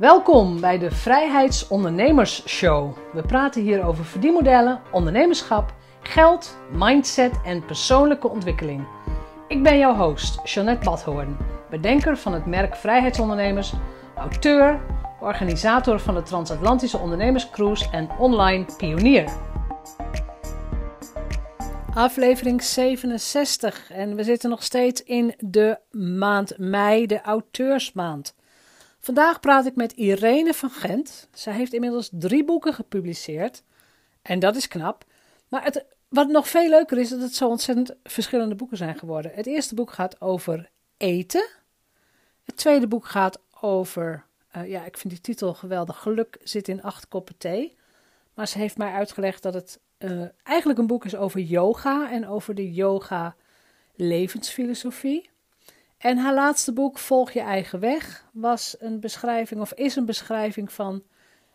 Welkom bij de Vrijheidsondernemers Show. We praten hier over verdienmodellen, ondernemerschap, geld, mindset en persoonlijke ontwikkeling. Ik ben jouw host, Jeanette Badhoorn, bedenker van het merk Vrijheidsondernemers, auteur, organisator van de Transatlantische Ondernemerscruise en online pionier. Aflevering 67 en we zitten nog steeds in de maand mei, de auteursmaand. Vandaag praat ik met Irene van Gent. Zij heeft inmiddels drie boeken gepubliceerd. En dat is knap. Maar het, wat nog veel leuker is, dat het zo ontzettend verschillende boeken zijn geworden. Het eerste boek gaat over eten. Het tweede boek gaat over, uh, ja, ik vind die titel geweldig. Geluk zit in acht koppen thee. Maar ze heeft mij uitgelegd dat het uh, eigenlijk een boek is over yoga en over de yoga levensfilosofie. En haar laatste boek, Volg je eigen weg, was een beschrijving of is een beschrijving van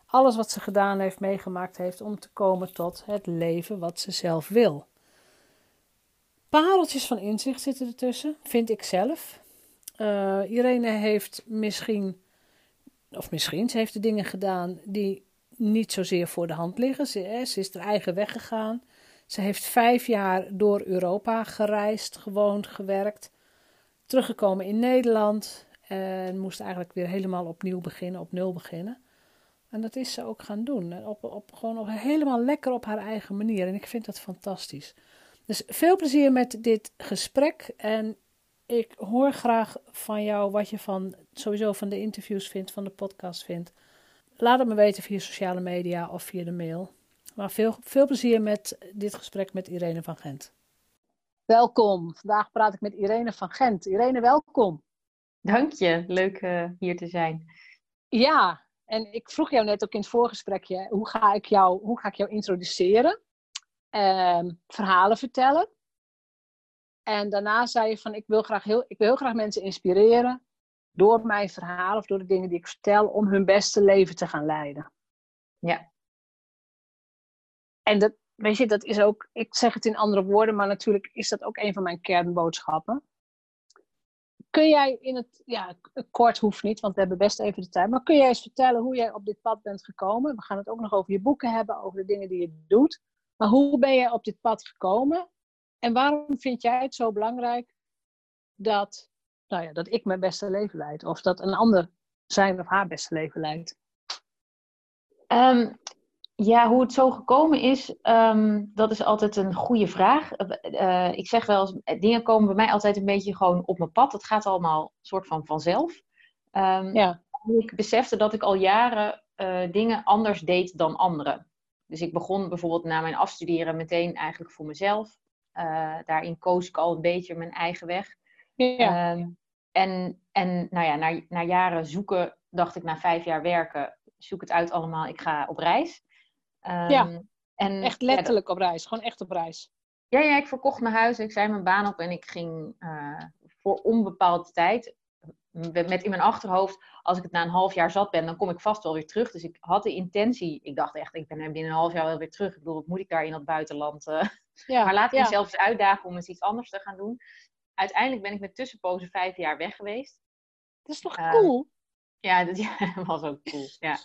alles wat ze gedaan heeft, meegemaakt heeft om te komen tot het leven wat ze zelf wil. Pareltjes van inzicht zitten ertussen, vind ik zelf. Uh, Irene heeft misschien, of misschien, ze heeft de dingen gedaan die niet zozeer voor de hand liggen. Ze, ze is haar eigen weg gegaan. Ze heeft vijf jaar door Europa gereisd, gewoond, gewerkt teruggekomen in Nederland en moest eigenlijk weer helemaal opnieuw beginnen, op nul beginnen. En dat is ze ook gaan doen. Op, op, gewoon helemaal lekker op haar eigen manier. En ik vind dat fantastisch. Dus veel plezier met dit gesprek. En ik hoor graag van jou wat je van sowieso van de interviews vindt, van de podcast vindt. Laat het me weten via sociale media of via de mail. Maar veel, veel plezier met dit gesprek met Irene van Gent. Welkom. Vandaag praat ik met Irene van Gent. Irene, welkom. Dank je. Leuk uh, hier te zijn. Ja, en ik vroeg jou net ook in het voorgesprekje, hoe ga ik jou, hoe ga ik jou introduceren? Uh, verhalen vertellen. En daarna zei je van, ik wil, graag heel, ik wil heel graag mensen inspireren door mijn verhaal of door de dingen die ik vertel, om hun beste leven te gaan leiden. Ja. En dat, weet je, dat is ook, ik zeg het in andere woorden, maar natuurlijk is dat ook een van mijn kernboodschappen. Kun jij in het, ja, kort hoeft niet, want we hebben best even de tijd, maar kun jij eens vertellen hoe jij op dit pad bent gekomen? We gaan het ook nog over je boeken hebben, over de dingen die je doet. Maar hoe ben jij op dit pad gekomen? En waarom vind jij het zo belangrijk dat, nou ja, dat ik mijn beste leven leid? Of dat een ander zijn of haar beste leven leidt? Um, ja, hoe het zo gekomen is, um, dat is altijd een goede vraag. Uh, ik zeg wel eens, eh, dingen komen bij mij altijd een beetje gewoon op mijn pad. Het gaat allemaal soort van vanzelf. Um, ja. Ik besefte dat ik al jaren uh, dingen anders deed dan anderen. Dus ik begon bijvoorbeeld na mijn afstuderen meteen eigenlijk voor mezelf. Uh, daarin koos ik al een beetje mijn eigen weg. Ja. Um, en en nou ja, na, na jaren zoeken dacht ik na vijf jaar werken, zoek het uit allemaal, ik ga op reis. Um, ja, en, echt letterlijk op reis. Gewoon echt op reis. Ja, ja, ik verkocht mijn huis. Ik zei mijn baan op en ik ging uh, voor onbepaalde tijd. Met in mijn achterhoofd, als ik het na een half jaar zat ben, dan kom ik vast wel weer terug. Dus ik had de intentie, ik dacht echt, ik ben binnen een half jaar wel weer terug. Ik bedoel, wat moet ik daar in dat buitenland? Uh, ja, maar laat ik ja. mezelf eens uitdagen om eens iets anders te gaan doen. Uiteindelijk ben ik met tussenpozen vijf jaar weg geweest. Dat is toch uh, cool? Ja, dat ja, was ook cool. Ja.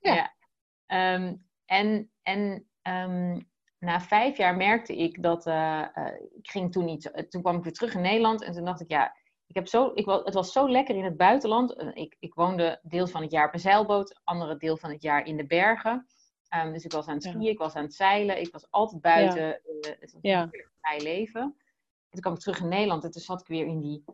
ja. ja. Um, en, en um, na vijf jaar merkte ik dat. Uh, uh, ik ging toen niet. Toen kwam ik weer terug in Nederland. En toen dacht ik, ja. Ik heb zo, ik, het was zo lekker in het buitenland. Ik, ik woonde deels van het jaar op een zeilboot. Andere deel van het jaar in de bergen. Um, dus ik was aan het skiën, ja. ik was aan het zeilen. Ik was altijd buiten. Ja. Uh, het was ja. een vrij leven. En toen kwam ik terug in Nederland. En toen zat ik weer in die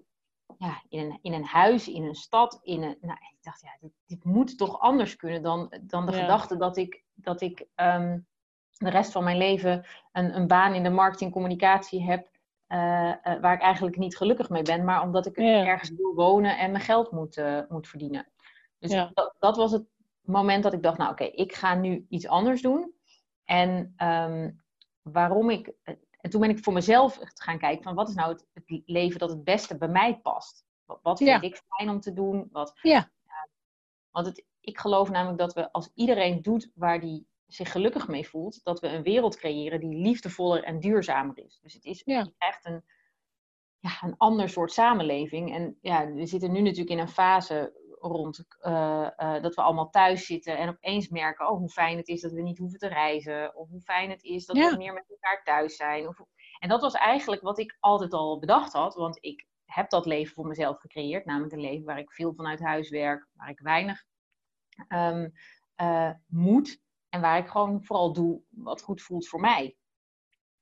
ja, in, een, in een huis, in een stad. In een, nou, ik dacht, ja, dit, dit moet toch anders kunnen dan, dan de ja. gedachte dat ik, dat ik um, de rest van mijn leven een, een baan in de marketing communicatie heb. Uh, uh, waar ik eigenlijk niet gelukkig mee ben, maar omdat ik ja. ergens wil wonen en mijn geld moet, uh, moet verdienen. Dus ja. dat, dat, was het moment dat ik dacht, nou oké, okay, ik ga nu iets anders doen. En um, waarom ik en toen ben ik voor mezelf gaan kijken van wat is nou het, het leven dat het beste bij mij past. Wat, wat vind ja. ik fijn om te doen? Wat, ja. ja. Want het, ik geloof namelijk dat we als iedereen doet waar die zich gelukkig mee voelt, dat we een wereld creëren die liefdevoller en duurzamer is. Dus het is ja. echt een, ja, een ander soort samenleving. En ja, we zitten nu natuurlijk in een fase rond, dat we allemaal thuis zitten en opeens merken, oh, hoe fijn het is dat we niet hoeven te reizen. Of hoe fijn het is dat we meer met elkaar thuis zijn. Of, en dat was eigenlijk wat ik altijd al bedacht had, want ik heb dat leven voor mezelf gecreëerd. Namelijk een leven waar ik veel vanuit huis werk, waar ik weinig um, moet en waar ik gewoon vooral doe wat goed voelt voor mij.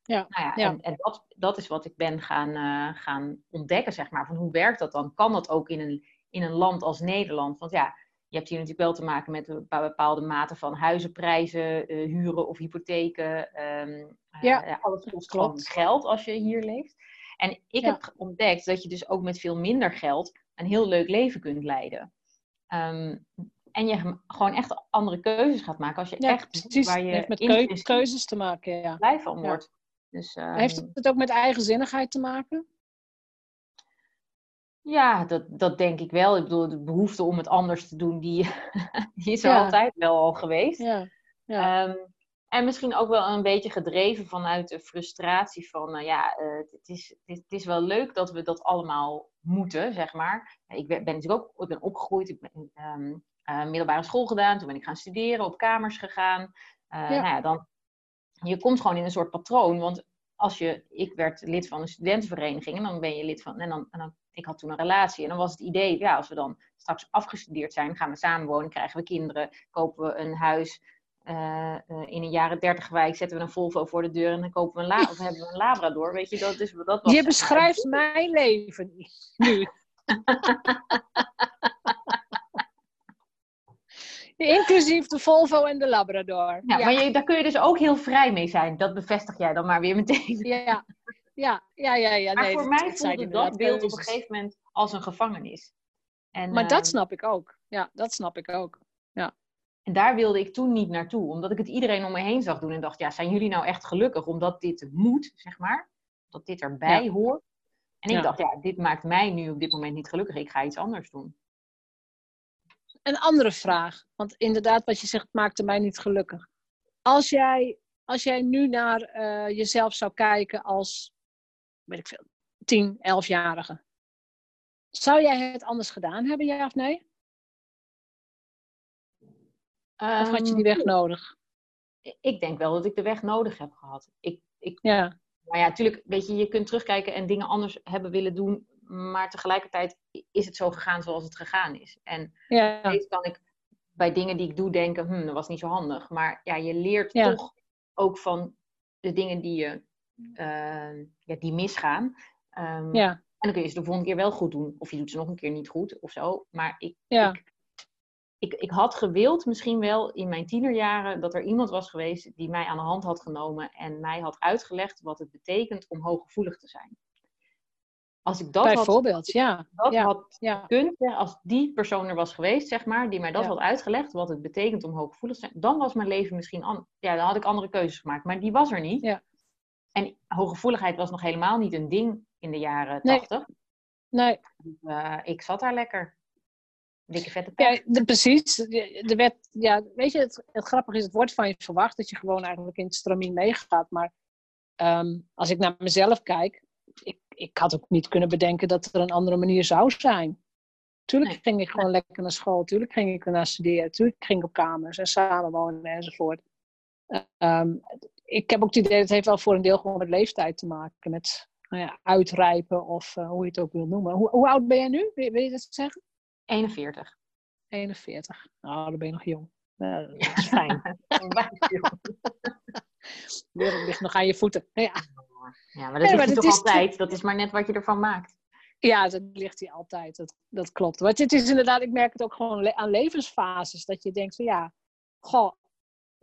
Ja, nou ja, En, en, dat, dat is wat ik ben gaan, uh, gaan ontdekken, zeg maar. Van hoe werkt dat dan? Kan dat ook in een, in een land als Nederland? Want ja, je hebt hier natuurlijk wel te maken met een bepaalde mate van huizenprijzen, uh, huren of hypotheken. Um, ja, alles kost gewoon geld als je hier leeft. En ik heb ontdekt dat je dus ook met veel minder geld een heel leuk leven kunt leiden. Um, en je gewoon echt andere keuzes gaat maken als je echt precies. waar je heeft met keuzes te maken, ja. blij van wordt. Dus, Heeft ehm, het ook met eigenzinnigheid te maken? Ja, dat, dat denk ik wel. Ik bedoel, de behoefte om het anders te doen, die, die is er altijd wel al geweest. Ja. Ja. Ehm, en misschien ook wel een beetje gedreven vanuit de frustratie van, nou ja, uh, het, is, het, is wel leuk dat we dat allemaal moeten, zeg maar. Ik ben, ben natuurlijk ook ik ben opgegroeid, ik ben um, middelbare school gedaan, toen ben ik gaan studeren, op kamers gegaan. Uh, ja. Nou ja, dan, je komt gewoon in een soort patroon, want als je, ik werd lid van een studentenvereniging en dan ben je lid van, en dan, en dan ik had toen een relatie en dan was het idee, ja, als we dan straks afgestudeerd zijn, gaan we samenwonen, krijgen we kinderen, kopen we een huis, uh, in een jaren dertig wijk zetten we een Volvo voor de deur en dan kopen we een, la of hebben we een Labrador. Weet je, dat is dat was Je beschrijft mijn leven nu. Inclusief de Volvo en de Labrador. Ja, maar je, daar kun je dus ook heel vrij mee zijn. Dat bevestig jij dan maar weer meteen. Ja, ja, ja, ja. ja, maar voor mij voelde dat beeld op een gegeven moment als een gevangenis. En, maar dat snap ik ook. Ja, dat snap ik ook. Ja. En daar wilde ik toen niet naartoe, omdat ik het iedereen om me heen zag doen en dacht, ja, zijn jullie nou echt gelukkig omdat dit moet, zeg maar? Dat dit erbij hoort? En ik dacht, ja, dit maakt mij nu op dit moment niet gelukkig, ik ga iets anders doen. Een andere vraag, want inderdaad, wat je zegt, maakte mij niet gelukkig. Als jij, als jij nu naar uh, jezelf zou kijken als, weet ik veel, 10, 11-jarige, zou jij het anders gedaan hebben, ja of nee? of had je die weg ehm, nodig? Ik denk wel dat ik de weg nodig heb gehad. Ik, ik, ja. Maar ja, natuurlijk, weet je, je kunt terugkijken en dingen anders hebben willen doen. Maar tegelijkertijd is het zo gegaan zoals het gegaan is. En ja. steeds kan ik bij dingen die ik doe denken, hm, dat was niet zo handig. Maar ja, je leert toch ook van de dingen die, je, uh, ja, die misgaan. Um, ja. En dan kun je ze de volgende keer wel goed doen. Of je doet ze nog een keer niet goed of zo. Maar ik, ja. ik ik, ik had gewild misschien wel in mijn tienerjaren dat er iemand was geweest die mij aan de hand had genomen en mij had uitgelegd wat het betekent om hooggevoelig te zijn. Als ik dat Bijvoorbeeld, had, ja. Dat had ja. als die persoon er was geweest, zeg maar, die mij dat had uitgelegd, wat het betekent om hooggevoelig te zijn, dan was mijn leven misschien anders. Ja, dan had ik andere keuzes gemaakt, maar die was er niet. Ja. En hooggevoeligheid was nog helemaal niet een ding in de jaren tachtig. Nee. nee. Uh, ik zat daar lekker. Dikke vette Ja, de, precies. De, wet, ja, weet je, het, het grappige is, het wordt van je verwacht dat je gewoon eigenlijk in het stramien meegaat. Maar ehm, als ik naar mezelf kijk, ik, ik had ook niet kunnen bedenken dat er een andere manier zou zijn. Tuurlijk ging ik gewoon lekker naar school, tuurlijk ging ik naar studeren, tuurlijk ging ik op kamers en samenwonen enzovoort. Um, ik heb ook het idee, dat het heeft wel voor een deel gewoon met leeftijd te maken, met nou ja, uitrijpen of uh, hoe je het ook wil noemen. Hoe, hoe oud ben jij nu? Wil, wil je dat zeggen? 41. 41. Nou, dan ben je nog jong. Nou, dat is fijn. De wereld ligt nog aan je voeten. Ja, ja maar dat nee, ligt toch altijd. Dat is maar net wat je ervan maakt. Ja, dat ligt hier altijd. Dat, dat klopt. Want het is inderdaad, ik merk het ook gewoon aan levensfases. Dat je denkt van ja, goh,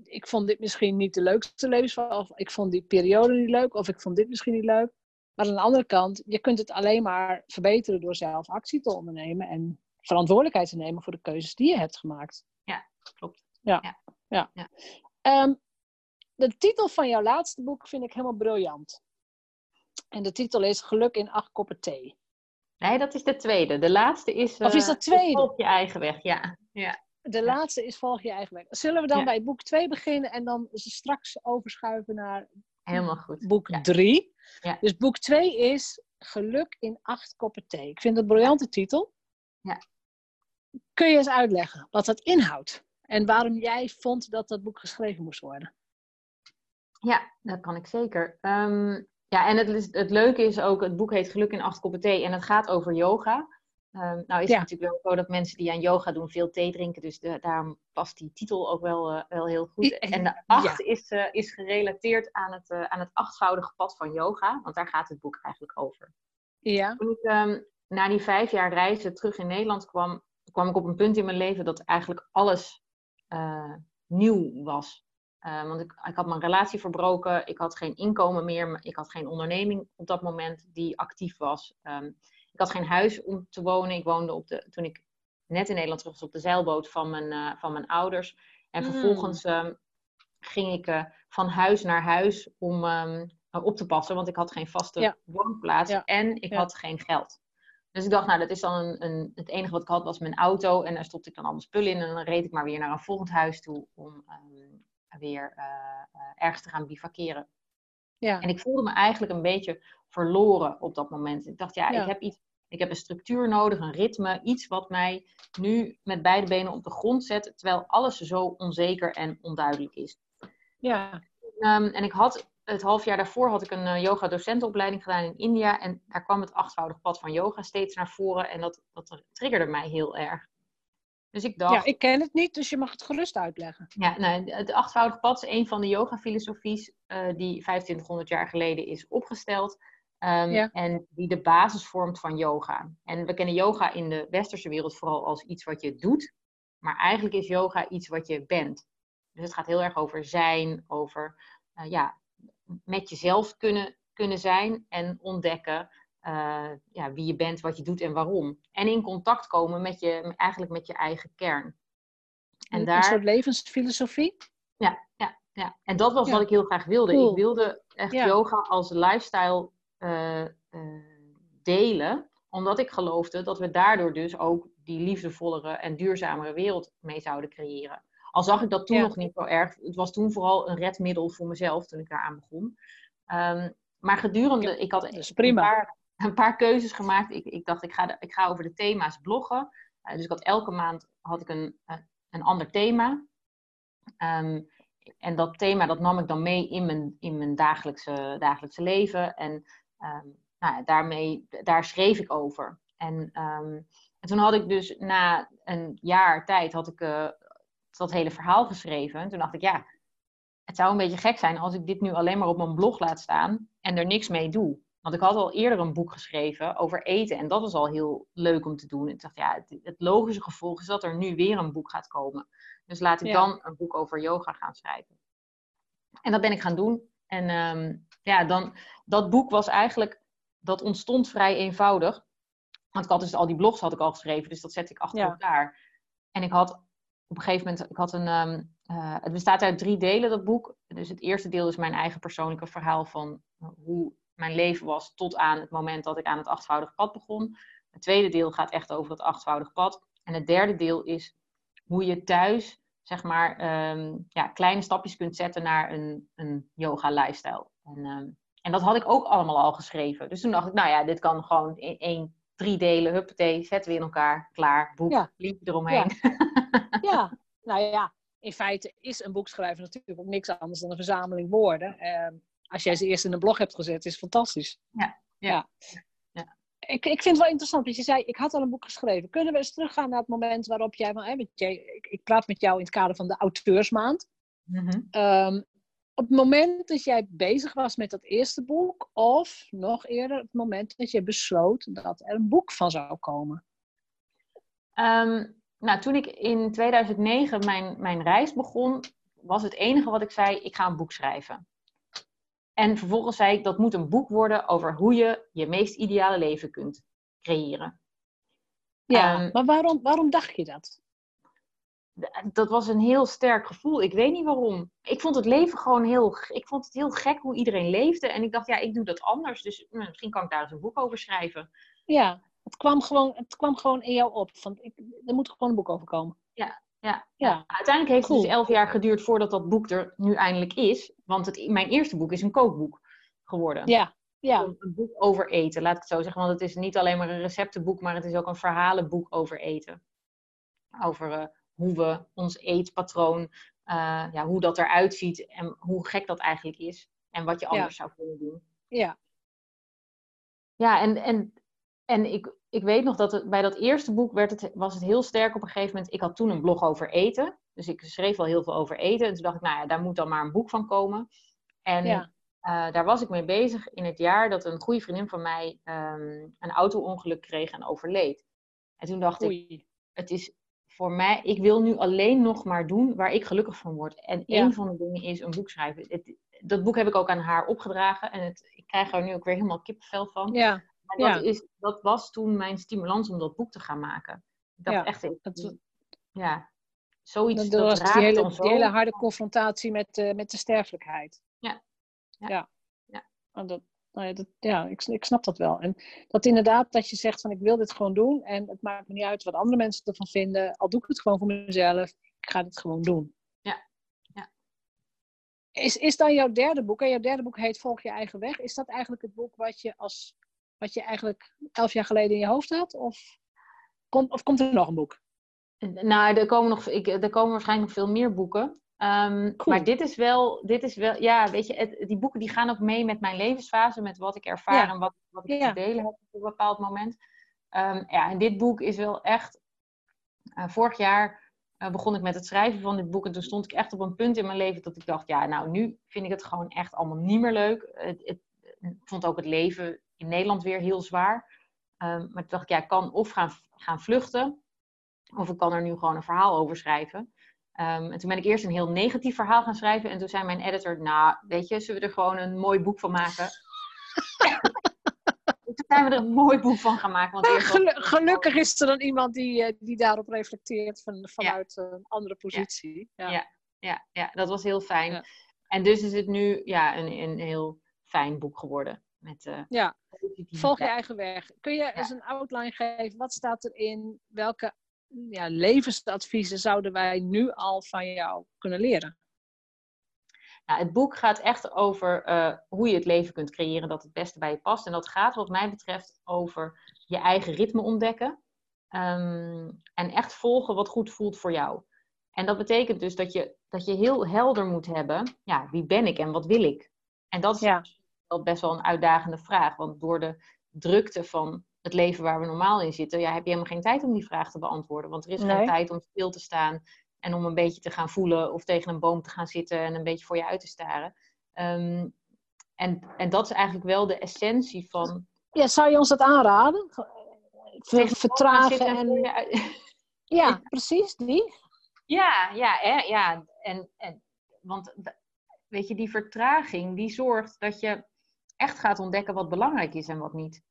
ik vond dit misschien niet de leukste levensfase. Of ik vond die periode niet leuk. Of ik vond dit misschien niet leuk. Maar aan de andere kant, je kunt het alleen maar verbeteren door zelf actie te ondernemen. En verantwoordelijkheid te nemen voor de keuzes die je hebt gemaakt. Ja, klopt. Ja. ja. ja. Ehm, de titel van jouw laatste boek vind ik helemaal briljant. En de titel is Geluk in acht koppen thee. Nee, dat is de tweede. De laatste is. of is dat eh, tweede? Volg je eigen weg, ja. ja. De laatste is Volg je eigen weg. Zullen we dan bij boek 2 beginnen en dan straks overschuiven naar Helemaal goed. boek 3? Ja. Dus boek 2 is Geluk in acht koppen thee. Ik vind het een briljante titel. Ja. kun je eens uitleggen wat dat inhoudt? En waarom jij vond dat dat boek geschreven moest worden? Ja, dat kan ik zeker. Ehm, ja, en het, het leuke is ook, het boek heet Geluk in acht koppen thee en het gaat over yoga. Um, nou is het natuurlijk wel zo dat mensen die aan yoga doen veel thee drinken, dus de, daarom past die titel ook wel, uh, wel heel goed. En de acht is, uh, is gerelateerd aan het, uh, aan het achtvoudige pad van yoga, want daar gaat het boek eigenlijk over. Ja. Toen ik um, na die vijf jaar reizen terug in Nederland kwam, kwam ik op een punt in mijn leven dat eigenlijk alles nieuw was. want ik, ik had mijn relatie verbroken, ik had geen inkomen meer, ik had geen onderneming op dat moment die actief was. Um, ik had geen huis om te wonen. Ik woonde op de, toen ik net in Nederland terug was op de zeilboot van mijn, uh, van mijn ouders. En mm. vervolgens um, ging ik uh, van huis naar huis om um, op te passen, want ik had geen vaste ja. woonplaats ja. en ik ja. had geen geld. Dus ik dacht, nou, dat is dan een, een, het enige wat ik had was mijn auto en daar stopte ik dan allemaal spullen in en dan reed ik maar weer naar een volgend huis toe om um, weer uh, ergens te gaan bivakeren. Ja. En ik voelde me eigenlijk een beetje verloren op dat moment. Ik dacht, ja, ja. ik heb iets ik heb een structuur nodig, een ritme, iets wat mij nu met beide benen op de grond zet, terwijl alles zo onzeker en onduidelijk is. Ja. Um, en ik had het half jaar daarvoor had ik een uh, yoga docentenopleiding gedaan in India en daar kwam het achtvoudig pad van yoga steeds naar voren en dat, dat triggerde mij heel erg. Dus ik dacht... Ja, ik ken het niet, dus je mag het gerust uitleggen. Ja, nou, het achtvoudig pad is een van de yoga-filosofies uh, die 2500 jaar geleden is opgesteld. Um, ja. En die de basis vormt van yoga. En we kennen yoga in de westerse wereld vooral als iets wat je doet. Maar eigenlijk is yoga iets wat je bent. Dus het gaat heel erg over zijn, over uh, ja, met jezelf kunnen, kunnen zijn en ontdekken uh, ja, wie je bent, wat je doet en waarom. En in contact komen met je, eigenlijk met je eigen kern. En een daar... soort levensfilosofie? Ja, ja, ja. en dat was ja. wat ik heel graag wilde. Cool. Ik wilde echt ja. yoga als lifestyle uh, uh, delen, omdat ik geloofde dat we daardoor dus ook die liefdevollere en duurzamere wereld mee zouden creëren. Al zag ik dat toen ja. nog niet zo erg. Het was toen vooral een redmiddel voor mezelf toen ik daaraan begon. Um, maar gedurende, ik had een paar, een paar, keuzes gemaakt. Ik, ik dacht, ik ga, ik ga over de thema's bloggen. Uh, dus ik had elke maand had ik een, een ander thema. Um, en dat thema dat nam ik dan mee in mijn, in mijn dagelijkse, dagelijkse leven. En um, nou daarmee, daar schreef ik over. En, um, en, toen had ik dus na een jaar tijd had ik, uh, dat hele verhaal geschreven. En toen dacht ik, ja, het zou een beetje gek zijn als ik dit nu alleen maar op mijn blog laat staan en er niks mee doe. Want ik had al eerder een boek geschreven over eten en dat was al heel leuk om te doen. Ik dacht, ja, het, het logische gevolg is dat er nu weer een boek gaat komen. Dus laat ik ja. dan een boek over yoga gaan schrijven. En dat ben ik gaan doen. En um, ja, dan, dat boek was eigenlijk, dat ontstond vrij eenvoudig. Want ik had dus al die blogs had ik al geschreven, dus dat zette ik achter ja. elkaar. En ik had op een gegeven moment, ik had een, um, uh, het bestaat uit drie delen, dat boek. Dus het eerste deel is mijn eigen persoonlijke verhaal van hoe mijn leven was tot aan het moment dat ik aan het achtvoudige pad begon. Het tweede deel gaat echt over het achtvoudige pad. En het derde deel is hoe je thuis, zeg maar, um, ja, kleine stapjes kunt zetten naar een, een yoga lifestyle. En, um, en dat had ik ook allemaal al geschreven. Dus toen dacht ik, nou ja, dit kan gewoon in één, drie delen, huppatee, zetten we in elkaar, klaar, boek, ja. eromheen. Ja. ja, nou ja, in feite is een boek schrijven natuurlijk ook niks anders dan een verzameling woorden. Uh, als jij ze eerst in een blog hebt gezet, is fantastisch. Ja, ja. ja. Ik, ik vind het wel interessant, want je zei, ik had al een boek geschreven. Kunnen we eens teruggaan naar het moment waarop jij, hè, jij ik, ik praat met jou in het kader van de auteursmaand. Mm -hmm. um, op het moment dat jij bezig was met dat eerste boek, of nog eerder het moment dat je besloot dat er een boek van zou komen? Um, nou, toen ik in 2009 mijn, mijn reis begon, was het enige wat ik zei: ik ga een boek schrijven. En vervolgens zei ik: dat moet een boek worden over hoe je je meest ideale leven kunt creëren. Ja, um, maar waarom, waarom dacht je dat? dat was een heel sterk gevoel. Ik weet niet waarom. Ik vond het leven gewoon heel... Ik vond het heel gek hoe iedereen leefde. En ik dacht, ja, ik doe dat anders. Dus nou, misschien kan ik daar eens een boek over schrijven. Ja, het kwam gewoon, het kwam gewoon in jou op. Van, ik, er moet gewoon een boek over komen. Ja, ja. ja. Uiteindelijk heeft cool. het dus elf jaar geduurd voordat dat boek er nu eindelijk is. Want het, mijn eerste boek is een kookboek geworden. Ja, ja. Een boek over eten, laat ik het zo zeggen. Want het is niet alleen maar een receptenboek, maar het is ook een verhalenboek over eten. over hoe we ons eetpatroon, ja, hoe dat eruit ziet en hoe gek dat eigenlijk is. En wat je anders zou kunnen doen. Ja. Ja, en, en, en ik, ik weet nog dat het, bij dat eerste boek werd het, was het heel sterk op een gegeven moment. Ik had toen een blog over eten. Dus ik schreef al heel veel over eten. En toen dacht ik, nou ja, daar moet dan maar een boek van komen. En ja. Eh, daar was ik mee bezig in het jaar dat een goede vriendin van mij um, een auto-ongeluk kreeg en overleed. En toen dacht ik, het is voor mij, ik wil nu alleen nog maar doen waar ik gelukkig van word. En een van de dingen is een boek schrijven. Het, dat boek heb ik ook aan haar opgedragen en het, ik krijg er nu ook weer helemaal kippenvel van. Ja. Maar dat, is, dat was toen mijn stimulans om dat boek te gaan maken. Ik dacht ja, echt, dat, ja, zoiets. Dat, dat was die hele, die hele harde confrontatie met, uh, met de sterfelijkheid. Ja. Ja. ja. ja. Oh, dat, nou ja, dat, ja ik, ik snap dat wel. En dat inderdaad, dat je zegt van ik wil dit gewoon doen en het maakt me niet uit wat andere mensen ervan vinden. Al doe ik het gewoon voor mezelf, ik ga het gewoon doen. Ja. ja. Is, is dan jouw derde boek, en jouw derde boek heet Volg je eigen weg, is dat eigenlijk het boek wat je, als, wat je eigenlijk elf jaar geleden in je hoofd had? Of, komt of komt er nog een boek? Nou, er komen, nog, ik, er komen waarschijnlijk nog veel meer boeken. Um, Maar dit is wel, dit is wel, ja, weet je, het, die boeken die gaan ook mee met mijn levensfase, met wat ik ervaar en wat, wat ik te delen heb op een bepaald moment. Um, ja, en dit boek is wel echt. Uh, vorig jaar uh, begon ik met het schrijven van dit boek en toen stond ik echt op een punt in mijn leven dat ik dacht, ja, nou, nu vind ik het gewoon echt allemaal niet meer leuk. Het, het, ik vond ook het leven in Nederland weer heel zwaar. Um, maar toen dacht ik, ja, ik kan of gaan, gaan vluchten, of ik kan er nu gewoon een verhaal over schrijven. Um, en toen ben ik eerst een heel negatief verhaal gaan schrijven. En toen zei mijn editor, nou, weet je, zullen we er gewoon een mooi boek van maken? toen zijn we er een mooi boek van gaan maken. Want gelukkig is er dan iemand die, eh, die daarop reflecteert van, vanuit een andere positie. Ja. Ja. ja. Ja, dat was heel fijn. En dus is het nu ja, een, een heel fijn boek geworden. Met, uh, ja, volg je eigen weg. Kun je eens een outline geven? Wat staat erin? Welke ja, levensadviezen zouden wij nu al van jou kunnen leren? Nou, het boek gaat echt over uh, hoe je het leven kunt creëren dat het beste bij je past. En dat gaat wat mij betreft over je eigen ritme ontdekken. Um, en echt volgen wat goed voelt voor jou. En dat betekent dus dat je, dat je heel helder moet hebben, ja, wie ben ik en wat wil ik? En dat is ja. Wel best wel een uitdagende vraag. Want door de drukte van het leven waar we normaal in zitten, ja, heb je helemaal geen tijd om die vraag te beantwoorden. Want er is geen tijd om stil te staan en om een beetje te gaan voelen of tegen een boom te gaan zitten en een beetje voor je uit te staren. Um, en, en dat is eigenlijk wel de essentie van. Ja, zou je ons dat aanraden? vertragen en. Ja, precies, die. Ja, ja, hè, ja. En, en, want weet je, die vertraging die zorgt dat je echt gaat ontdekken wat belangrijk is en wat niet.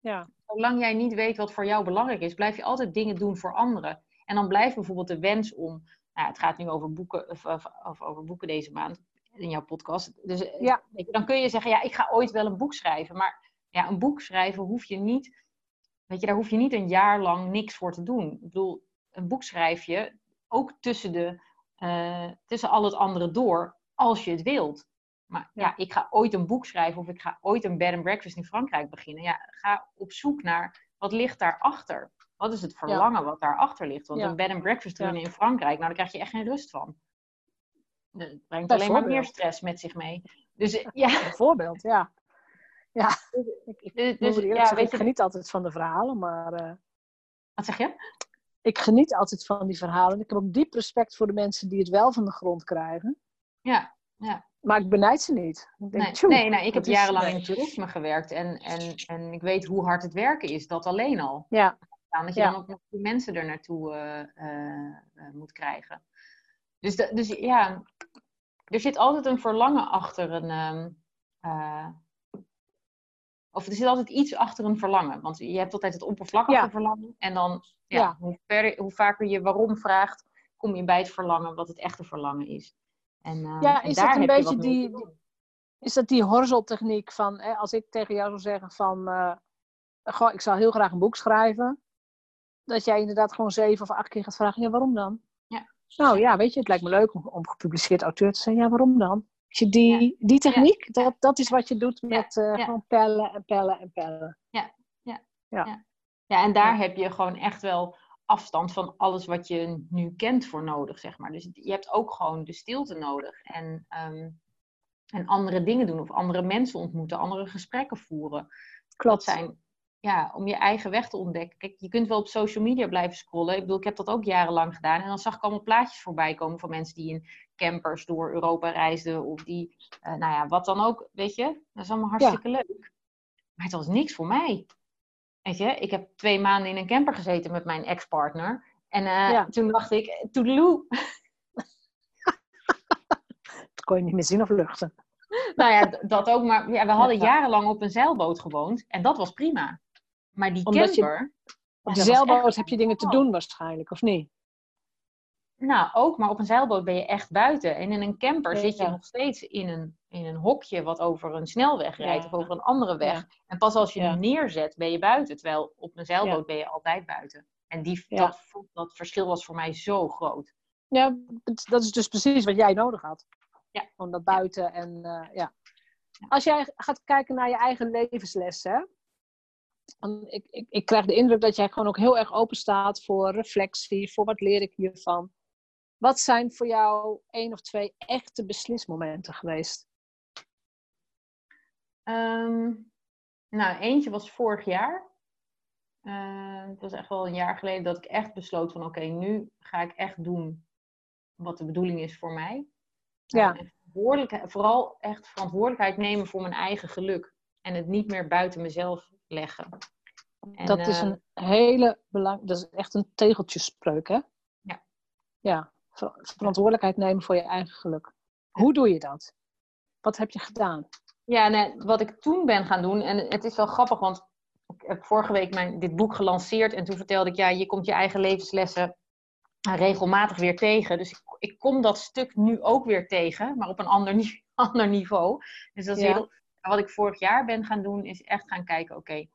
Ja. Zolang jij niet weet wat voor jou belangrijk is, blijf je altijd dingen doen voor anderen. En dan blijft bijvoorbeeld de wens om, nou, het gaat nu over boeken, of, of, over boeken deze maand in jouw podcast. Dus eh, ja. dan kun je zeggen, ja, ik ga ooit wel een boek schrijven. Maar ja, een boek schrijven hoef je niet, weet je, daar hoef je niet een jaar lang niks voor te doen. Ik bedoel, een boek schrijf je ook tussen, de, uh, tussen al het andere door, als je het wilt. Maar ja. ik ga ooit een boek schrijven of ik ga ooit een bed and breakfast in Frankrijk beginnen. Ja, ga op zoek naar wat ligt daarachter. Wat is het verlangen wat daarachter ligt? Want een bed and breakfast runnen in Frankrijk, nou daar krijg je echt geen rust van. Dat brengt alleen maar meer stress met zich mee. Dus ja. Bijvoorbeeld, ja. Ja, ik, dus, dus ja, weet ik geniet altijd van de verhalen, maar... Uh... Wat zeg je? Ik geniet altijd van die verhalen. Ik heb ook diep respect voor de mensen die het wel van de grond krijgen. Ja, ja. Maar ik benijd ze niet. Ik denk, nee, nee, nee, ik heb jarenlang in het toerisme gewerkt en, en, en ik weet hoe hard het werken is, dat alleen al. Ja. Dat je dan ook nog die mensen er naartoe uh, uh, moet krijgen. Dus, de, dus ja, er zit altijd een verlangen achter een. Uh, of er zit altijd iets achter een verlangen. Want je hebt altijd het oppervlakkige verlangen. En dan, ja, Hoe, ver, hoe vaker je waarom vraagt, kom je bij het verlangen wat het echte verlangen is. En, uh, ja, is dat een beetje die, is dat die horzeltechniek van, hè, als ik tegen jou zou zeggen van, uh, goh, ik zou heel graag een boek schrijven, dat jij inderdaad gewoon zeven of acht keer gaat vragen, ja, waarom dan? Ja. Nou ja, weet je, het lijkt me leuk om, om gepubliceerd auteur te zijn, ja, waarom dan? Je die, die techniek, dat, dat is wat je doet met uh, gewoon pellen en pellen en pellen. Ja, ja, ja. ja. en daar heb je gewoon echt wel afstand van alles wat je nu kent voor nodig, zeg maar. Dus je hebt ook gewoon de stilte nodig. En, ehm, en andere dingen doen of andere mensen ontmoeten, andere gesprekken voeren. Klopt. Dat zijn, ja, om je eigen weg te ontdekken. Kijk, je kunt wel op social media blijven scrollen. Ik bedoel, ik heb dat ook jarenlang gedaan. En dan zag ik allemaal plaatjes voorbij komen van mensen die in campers door Europa reisden. Of die, eh, nou ja, wat dan ook, weet je. Dat is allemaal hartstikke leuk. Maar het was niks voor mij. Weet je, ik heb twee maanden in een camper gezeten met mijn ex-partner. En uh, Ja. toen dacht ik, toedeloe. Dat kon je niet meer zien of luchten. nou ja, dat ook. Maar ja, we hadden Ja. jarenlang op een zeilboot gewoond. En dat was prima. Maar die Omdat je- camper... Op de zeilboot echt- heb je dingen te Oh. doen waarschijnlijk, of niet? Nou, ook, maar op een zeilboot ben je echt buiten. En in een camper Ja, zit je ja. nog steeds in een, in een hokje wat over een snelweg rijdt Ja. of over een andere weg. En pas als je hem neerzet, ben je buiten. Terwijl op een zeilboot ben je altijd buiten. En die, dat, dat verschil was voor mij zo groot. Ja, dat is dus precies wat jij nodig had. Ja. Om dat buiten en eh, ja. Als jij gaat kijken naar je eigen levenslessen, hè, ik, ik, ik krijg de indruk dat jij gewoon ook heel erg open staat voor reflectie, voor wat leer ik hiervan. Wat zijn voor jou één of twee echte beslismomenten geweest? Ehm, nou, eentje was vorig jaar. Eh, het was echt wel een jaar geleden dat ik echt besloot van oké, nu ga ik echt doen wat de bedoeling is voor mij. Ja. Eh, en verantwoordelijkheid- vooral echt verantwoordelijkheid nemen voor mijn eigen geluk. En het niet meer buiten mezelf leggen. En, dat is eh, een hele belang, dat is echt een tegeltjespreuk, hè? Ja. Ja, verantwoordelijkheid nemen voor je eigen geluk. Hoe doe je dat? Wat heb je gedaan? Ja, nee, wat ik toen ben gaan doen, en het is wel grappig, want ik heb vorige week mijn, dit boek gelanceerd en toen vertelde ik, ja, je komt je eigen levenslessen regelmatig weer tegen. Dus ik, ik kom dat stuk nu ook weer tegen, maar op een ander, ander niveau. Dus dat is Ja. heel, wat ik vorig jaar ben gaan doen, is echt gaan kijken, oké,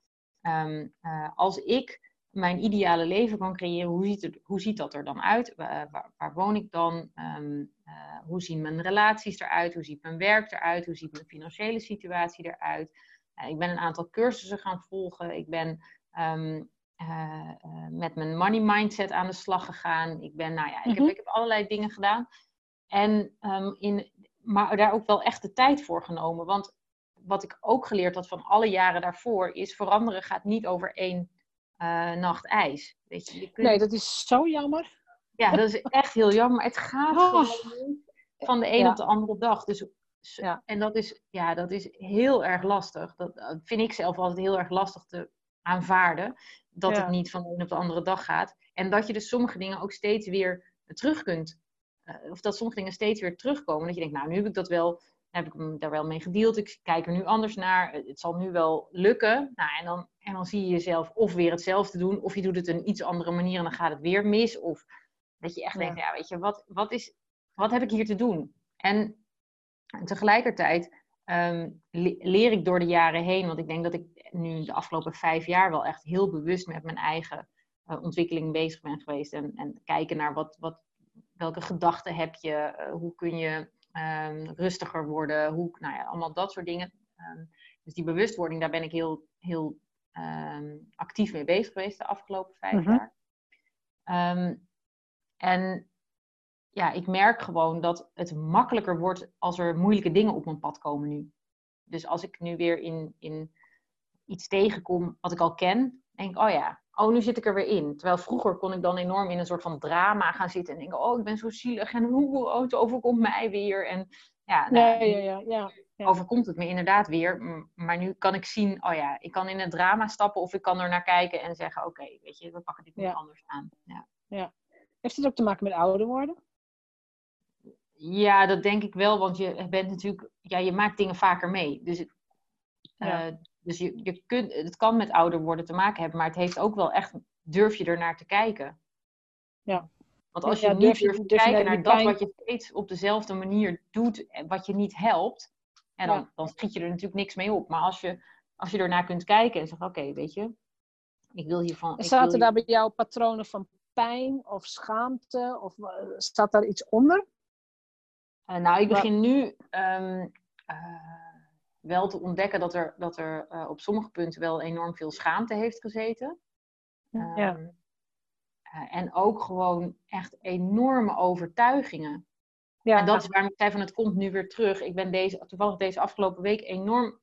ehm, eh, als ik mijn ideale leven kan creëren, hoe ziet, het, hoe ziet dat er dan uit? Waar, waar, waar woon ik dan? Ehm, eh, hoe zien mijn relaties eruit? Hoe ziet mijn werk eruit? Hoe ziet mijn financiële situatie eruit? Eh, ik ben een aantal cursussen gaan volgen. Ik ben ehm, eh, eh, met mijn money mindset aan de slag gegaan. Ik ben, nou ja, ik, Mhm. heb, ik heb allerlei dingen gedaan. En, ehm, in, maar daar ook wel echt de tijd voor genomen. Want wat ik ook geleerd had van alle jaren daarvoor, is veranderen gaat niet over één eh, nacht ijs. Weet je, je kunt, Nee, dat is zo jammer. Ja, dat is echt heel jammer. Het gaat Oh. van de een Ja. op de andere dag. Dus, Ja. En dat is, ja, dat is heel erg lastig. Dat dat vind ik zelf altijd heel erg lastig te aanvaarden. Dat Ja. het niet van de een op de andere dag gaat. En dat je dus sommige dingen ook steeds weer terug kunt. eh, of dat sommige dingen steeds weer terugkomen. Dat je denkt, nou, nu heb ik dat wel, heb ik hem daar wel mee gedeeld. Ik kijk er nu anders naar. Het zal nu wel lukken. Nou, en dan, en dan zie je jezelf of weer hetzelfde doen. Of je doet het op een iets andere manier en dan gaat het weer mis. Of dat je echt Ja. denkt, ja, weet je, wat, wat, is, wat heb ik hier te doen? En tegelijkertijd ehm, le- leer ik door de jaren heen, want ik denk dat ik nu de afgelopen vijf jaar wel echt heel bewust met mijn eigen eh, ontwikkeling bezig ben geweest. En, en kijken naar wat, wat, welke gedachten heb je, eh, hoe kun je ehm, rustiger worden, hoe, nou ja, allemaal dat soort dingen. Ehm, dus die bewustwording, daar ben ik heel, heel ehm, actief mee bezig geweest de afgelopen vijf Mhm. jaar. En ja, ik merk gewoon dat het makkelijker wordt als er moeilijke dingen op mijn pad komen nu. Dus als ik nu weer in, in iets tegenkom wat ik al ken, denk ik, oh ja, oh nu zit ik er weer in. Terwijl vroeger kon ik dan enorm in een soort van drama gaan zitten en denken, oh ik ben zo zielig en hoe, oh, het overkomt mij weer. En ja, nou, Ja, ja, ja, overkomt het me inderdaad weer. Maar nu kan ik zien, oh ja, ik kan in het drama stappen of ik kan er naar kijken en zeggen, oké, weet je, we pakken dit nu anders aan. Ja. Heeft het ook te maken met ouder worden? Ja, dat denk ik wel, want je bent natuurlijk, ja, je maakt dingen vaker mee. Dus, eh, dus je, je kunt, het kan met ouder worden te maken hebben, maar het heeft ook wel echt, durf je er naar te kijken. Ja. Want als je Ja, niet durf durft te kijken naar dat wat je steeds op dezelfde manier doet, en wat je niet helpt, en dan, Ja. dan schiet je er natuurlijk niks mee op. Maar als je, als je ernaar kunt kijken en zegt, oké, weet je, ik wil hiervan... En zaten daar bij jou patronen van pijn of schaamte? Of eh, staat daar iets onder? Eh, nou, ik begin nu ehm, eh, wel te ontdekken dat er, dat er eh, op sommige punten wel enorm veel schaamte heeft gezeten. Ja. Ehm, eh, en ook gewoon echt enorme overtuigingen. Ja. En dat is waarom ik zei van het komt nu weer terug. Ik ben deze, toevallig deze afgelopen week enorm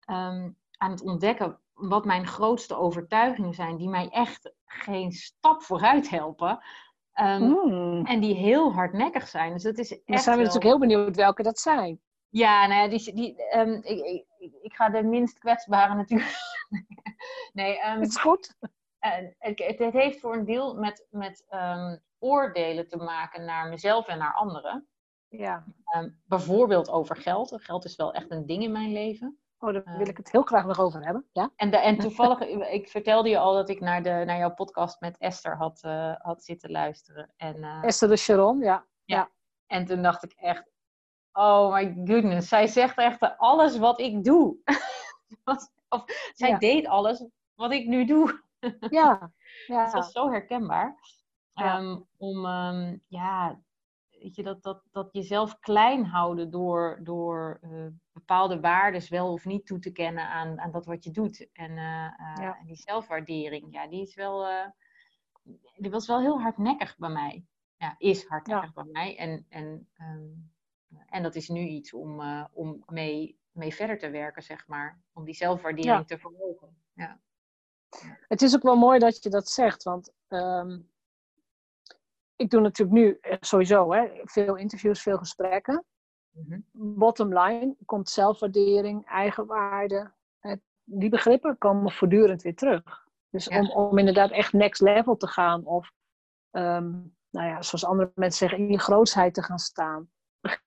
ehm, aan het ontdekken wat mijn grootste overtuigingen zijn, die mij echt geen stap vooruit helpen. Ehm, hmm. En die heel hardnekkig zijn. Dus dat is echt Dan zijn we natuurlijk heel benieuwd welke dat zijn. Ja, nou ja, die, die, um, ik, ik, ik, ga de minst kwetsbare natuurlijk. nee, um, het is goed. Uh, het, het, heeft voor een deel met, met oordelen te maken naar mezelf en naar anderen. Ja. bijvoorbeeld over geld. Geld is wel echt een ding in mijn leven. Oh, daar wil ik het heel graag nog over hebben. Ja? En, de, en toevallig, ik vertelde je al dat ik naar, de, naar jouw podcast met Esther had, uh, had zitten luisteren. En, uh, Esther de Sharon, ja. ja. En toen dacht ik echt, oh my goodness, zij zegt echt alles wat ik doe. of zij deed alles wat ik nu doe. ja. ja. Dat is zo herkenbaar. Um, om, um, ja, weet je, dat, dat, dat jezelf klein houden door, door uh, bepaalde waarden wel of niet toe te kennen aan, aan dat wat je doet. En uh, die zelfwaardering, ja, die is wel, die was wel heel hardnekkig bij mij. Ja, is hardnekkig bij mij. En, en, um, en dat is nu iets om, om mee, mee verder te werken, zeg maar. Om die zelfwaardering te verhogen. Ja. Het is ook wel mooi dat je dat zegt, want um, ik doe natuurlijk nu eh, sowieso hè, veel interviews, veel gesprekken. Mm Bottom line komt zelfwaardering, eigenwaarde. Die begrippen komen voortdurend weer terug. Dus om, om inderdaad echt next level te gaan of um, nou ja, zoals andere mensen zeggen, in je grootsheid te gaan staan.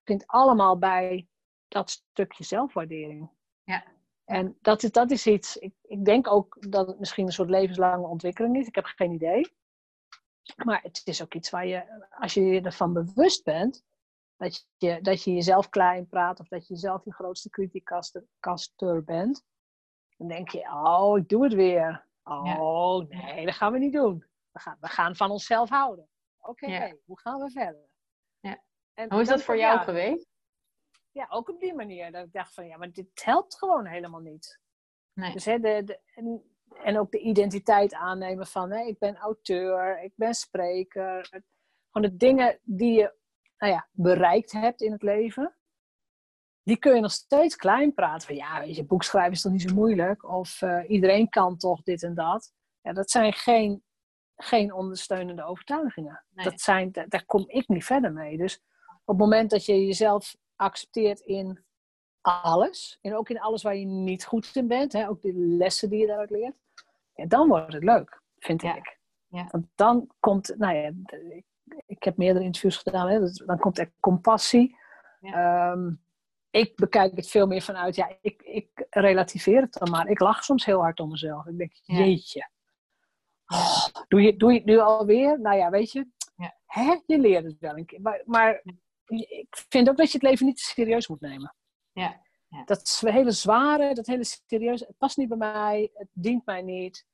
Begint allemaal bij dat stukje zelfwaardering. Ja. En dat is, dat is iets, ik, ik denk ook dat het misschien een soort levenslange ontwikkeling is. Ik heb geen idee. Maar het is ook iets waar je, als je je ervan bewust bent, dat je, dat je jezelf klein praat of dat je zelf je grootste criticaster bent, dan denk je, oh, ik doe het weer. Oh, nee, dat gaan we niet doen. We gaan, we gaan van onszelf houden. Oké, hoe gaan we verder? En hoe is dat voor jou geweest? Ja, ook op die manier. Dat ik dacht van, ja, maar dit helpt gewoon helemaal niet. Nee. Dus hè, de, de, en ook de identiteit aannemen van hè, ik ben auteur, ik ben spreker. Gewoon de dingen die je nou ja, bereikt hebt in het leven, die kun je nog steeds klein praten. Van ja, weet je, boekschrijven is toch niet zo moeilijk? Of uh, iedereen kan toch dit en dat? Ja, dat zijn geen, geen ondersteunende overtuigingen. Dat zijn, daar, daar kom ik niet verder mee. Dus op het moment dat je jezelf accepteert in alles. En ook in alles waar je niet goed in bent. Hè? Ook de lessen die je daaruit leert. Ja, dan wordt het leuk, vind ik. Ja. Want dan komt, nou ja, ik, ik heb meerdere interviews gedaan. Hè? Dus dan komt er compassie. Ehm, ik bekijk het veel meer vanuit, ja, ik, ik relativeer het dan maar. Ik lach soms heel hard om mezelf. Ik denk, jeetje. Oh, doe, je, doe je het nu alweer? Nou ja, weet je, hè? je leert het wel een keer. Maar, maar ik vind ook dat je het leven niet te serieus moet nemen. Ja. ja. Dat hele zware, dat hele serieus, het past niet bij mij, het dient mij niet.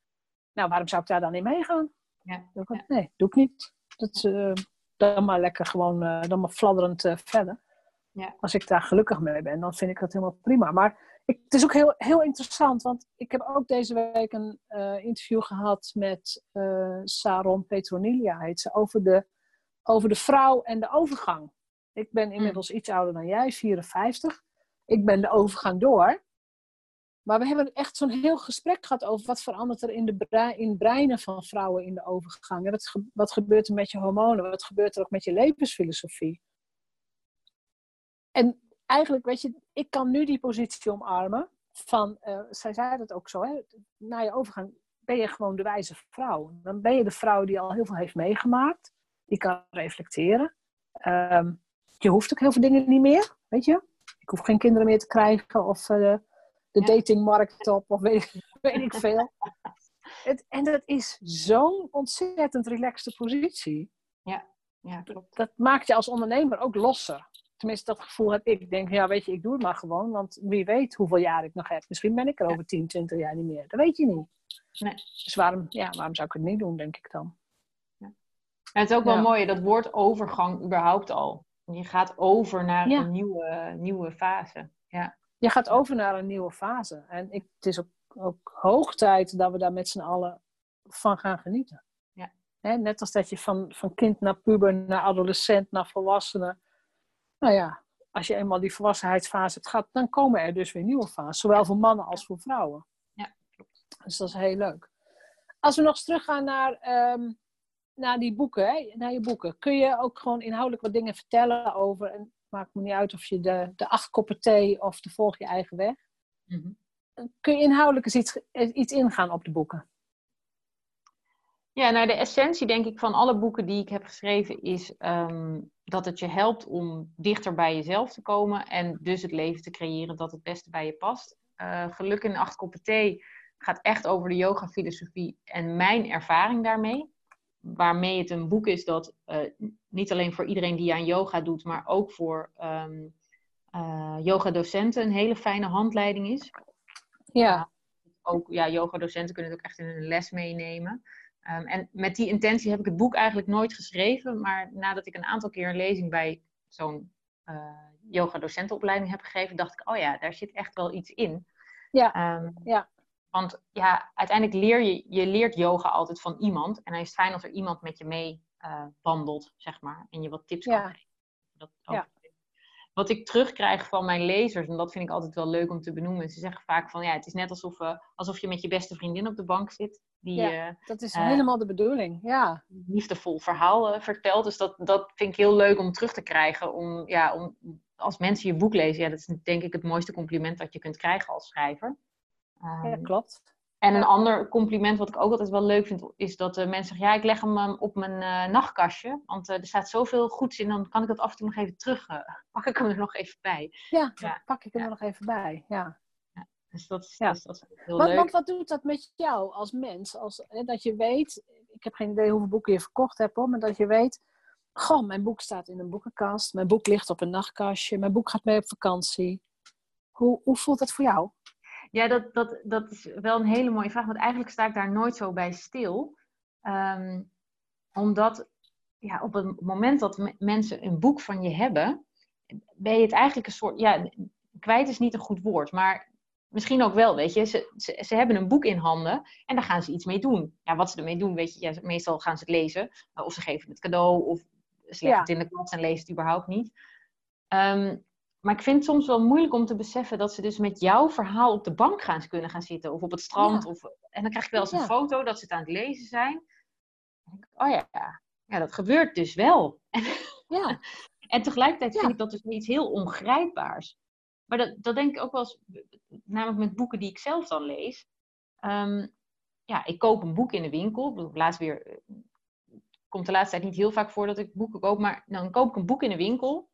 Nou, waarom zou ik daar dan in meegaan? Ja. Nee, doe ik niet. Dat, uh, dan maar lekker gewoon, uh, dan maar fladderend uh, verder. Ja. Als ik daar gelukkig mee ben, dan vind ik dat helemaal prima. Maar ik, het is ook heel, heel interessant, want ik heb ook deze week een interview gehad met Saron Petronilia, heet ze, over de, over de vrouw en de overgang. Ik ben inmiddels iets ouder dan jij, 54. Ik ben de overgang door. Maar we hebben echt zo'n heel gesprek gehad over wat verandert er in de in breinen van vrouwen in de overgang. Wat, wat gebeurt er met je hormonen? Wat gebeurt er ook met je levensfilosofie? En eigenlijk, weet je, ik kan nu die positie omarmen van, uh, zij zei dat ook zo, hè, na je overgang ben je gewoon de wijze vrouw. Dan ben je de vrouw die al heel veel heeft meegemaakt, die kan reflecteren. Ehm, je hoeft ook heel veel dingen niet meer, weet je. Ik hoef geen kinderen meer te krijgen of uh, de ja. datingmarkt op of weet, weet ik veel. Het, en dat is zo'n ontzettend relaxte positie. Ja, ja klopt. Dat maakt je als ondernemer ook losser. Tenminste, dat gevoel heb ik. Ik denk, ja, weet je, ik doe het maar gewoon. Want wie weet hoeveel jaar ik nog heb. Misschien ben ik er over 10, 20 jaar niet meer. Dat weet je niet. Nee. Dus waarom, ja, waarom zou ik het niet doen, denk ik dan. Ja. het is ook wel mooi, dat woord overgang überhaupt al. Je gaat over naar een nieuwe, nieuwe fase. Ja. Je gaat over naar een nieuwe fase. En ik, het is ook, ook hoog tijd dat we daar met z'n allen van gaan genieten. Ja. Hè? Net als dat je van, van kind naar puber, naar adolescent, naar volwassene. Nou ja, als je eenmaal die volwassenheidsfase hebt gehad, dan komen er dus weer nieuwe fases. Zowel voor mannen als voor vrouwen. Ja, klopt. Dus dat is heel leuk. Als we nog eens teruggaan naar, ehm, naar die boeken, hè? naar je boeken. Kun je ook gewoon inhoudelijk wat dingen vertellen over... En het maakt me niet uit of je de, de acht koppen thee of de volg je eigen weg. Mhm. Kun je inhoudelijk eens iets, iets ingaan op de boeken? Ja, nou de essentie denk ik van alle boeken die ik heb geschreven is ehm, dat het je helpt om dichter bij jezelf te komen en dus het leven te creëren dat het beste bij je past. Uh, Geluk in acht koppen thee gaat echt over de yoga filosofie en mijn ervaring daarmee. Waarmee het een boek is dat uh, niet alleen voor iedereen die aan yoga doet, maar ook voor um, uh, yoga-docenten een hele fijne handleiding is. Ja. ook ja, yoga-docenten kunnen het ook echt in hun les meenemen. Um, en met die intentie heb ik het boek eigenlijk nooit geschreven. Maar nadat ik een aantal keer een lezing bij zo'n uh, yoga-docentenopleiding heb gegeven, dacht ik, oh ja, daar zit echt wel iets in. Ja. Um, ja. Want ja, uiteindelijk leer je, je leert yoga altijd van iemand. En dan is het fijn als er iemand met je mee uh, wandelt, zeg maar. En je wat tips ja. kan geven. Dat Ja. Wat ik terugkrijg van mijn lezers, en dat vind ik altijd wel leuk om te benoemen. Ze zeggen vaak van, ja, het is net alsof, uh, alsof je met je beste vriendin op de bank zit. Die Ja, uh, dat is eh, helemaal de bedoeling. Ja. liefdevol verhaal vertelt. Dus dat, dat vind ik heel leuk om terug te krijgen. Om, ja, om, als mensen je boek lezen, ja, dat is denk ik het mooiste compliment dat je kunt krijgen als schrijver. Um, ja, klopt. en een ander compliment wat ik ook altijd wel leuk vind, is dat mensen zeggen, ja, ik leg hem um, op mijn uh, nachtkastje. Want uh, er staat zoveel goeds in, dan kan ik dat af en toe nog even terug, uh, pak ik hem er nog even bij. Ja, ja. pak ik hem er nog even bij. Ja. Dus dat is, Ja. dus dat is heel leuk. want wat doet dat met jou als mens? Als, hè, dat je weet, ik heb geen idee hoeveel boeken je verkocht hebt, hoor, maar dat je weet, goh, mijn boek staat in een boekenkast, mijn boek ligt op een nachtkastje, mijn boek gaat mee op vakantie. Hoe, hoe voelt dat voor jou? Ja, dat, dat, dat is wel een hele mooie vraag, want eigenlijk sta ik daar nooit zo bij stil. Um, omdat ja, op het moment dat me- mensen een boek van je hebben, ben je het eigenlijk een soort, ja, kwijt is niet een goed woord, maar misschien ook wel, weet je. Ze, ze, ze hebben een boek in handen en daar gaan ze iets mee doen. Ja, wat ze ermee doen, weet je, ja, meestal gaan ze het lezen, of ze geven het cadeau, of ze leggen Ja. het in de kast en lezen het überhaupt niet. Um, maar ik vind het soms wel moeilijk om te beseffen dat ze dus met jouw verhaal op de bank gaan kunnen gaan zitten. Of op het strand. Ja. Of, en dan krijg ik wel eens een Ja. foto dat ze het aan het lezen zijn. Oh ja, ja, dat gebeurt dus wel. Ja, En tegelijkertijd vind ik dat dus iets heel ongrijpbaars. Maar dat, dat denk ik ook wel eens, namelijk met boeken die ik zelf dan lees. Um, ja, ik koop een boek in de winkel. Laatst weer, eh, komt de laatste tijd niet heel vaak voor dat ik boeken koop. Maar dan koop ik een boek in de winkel.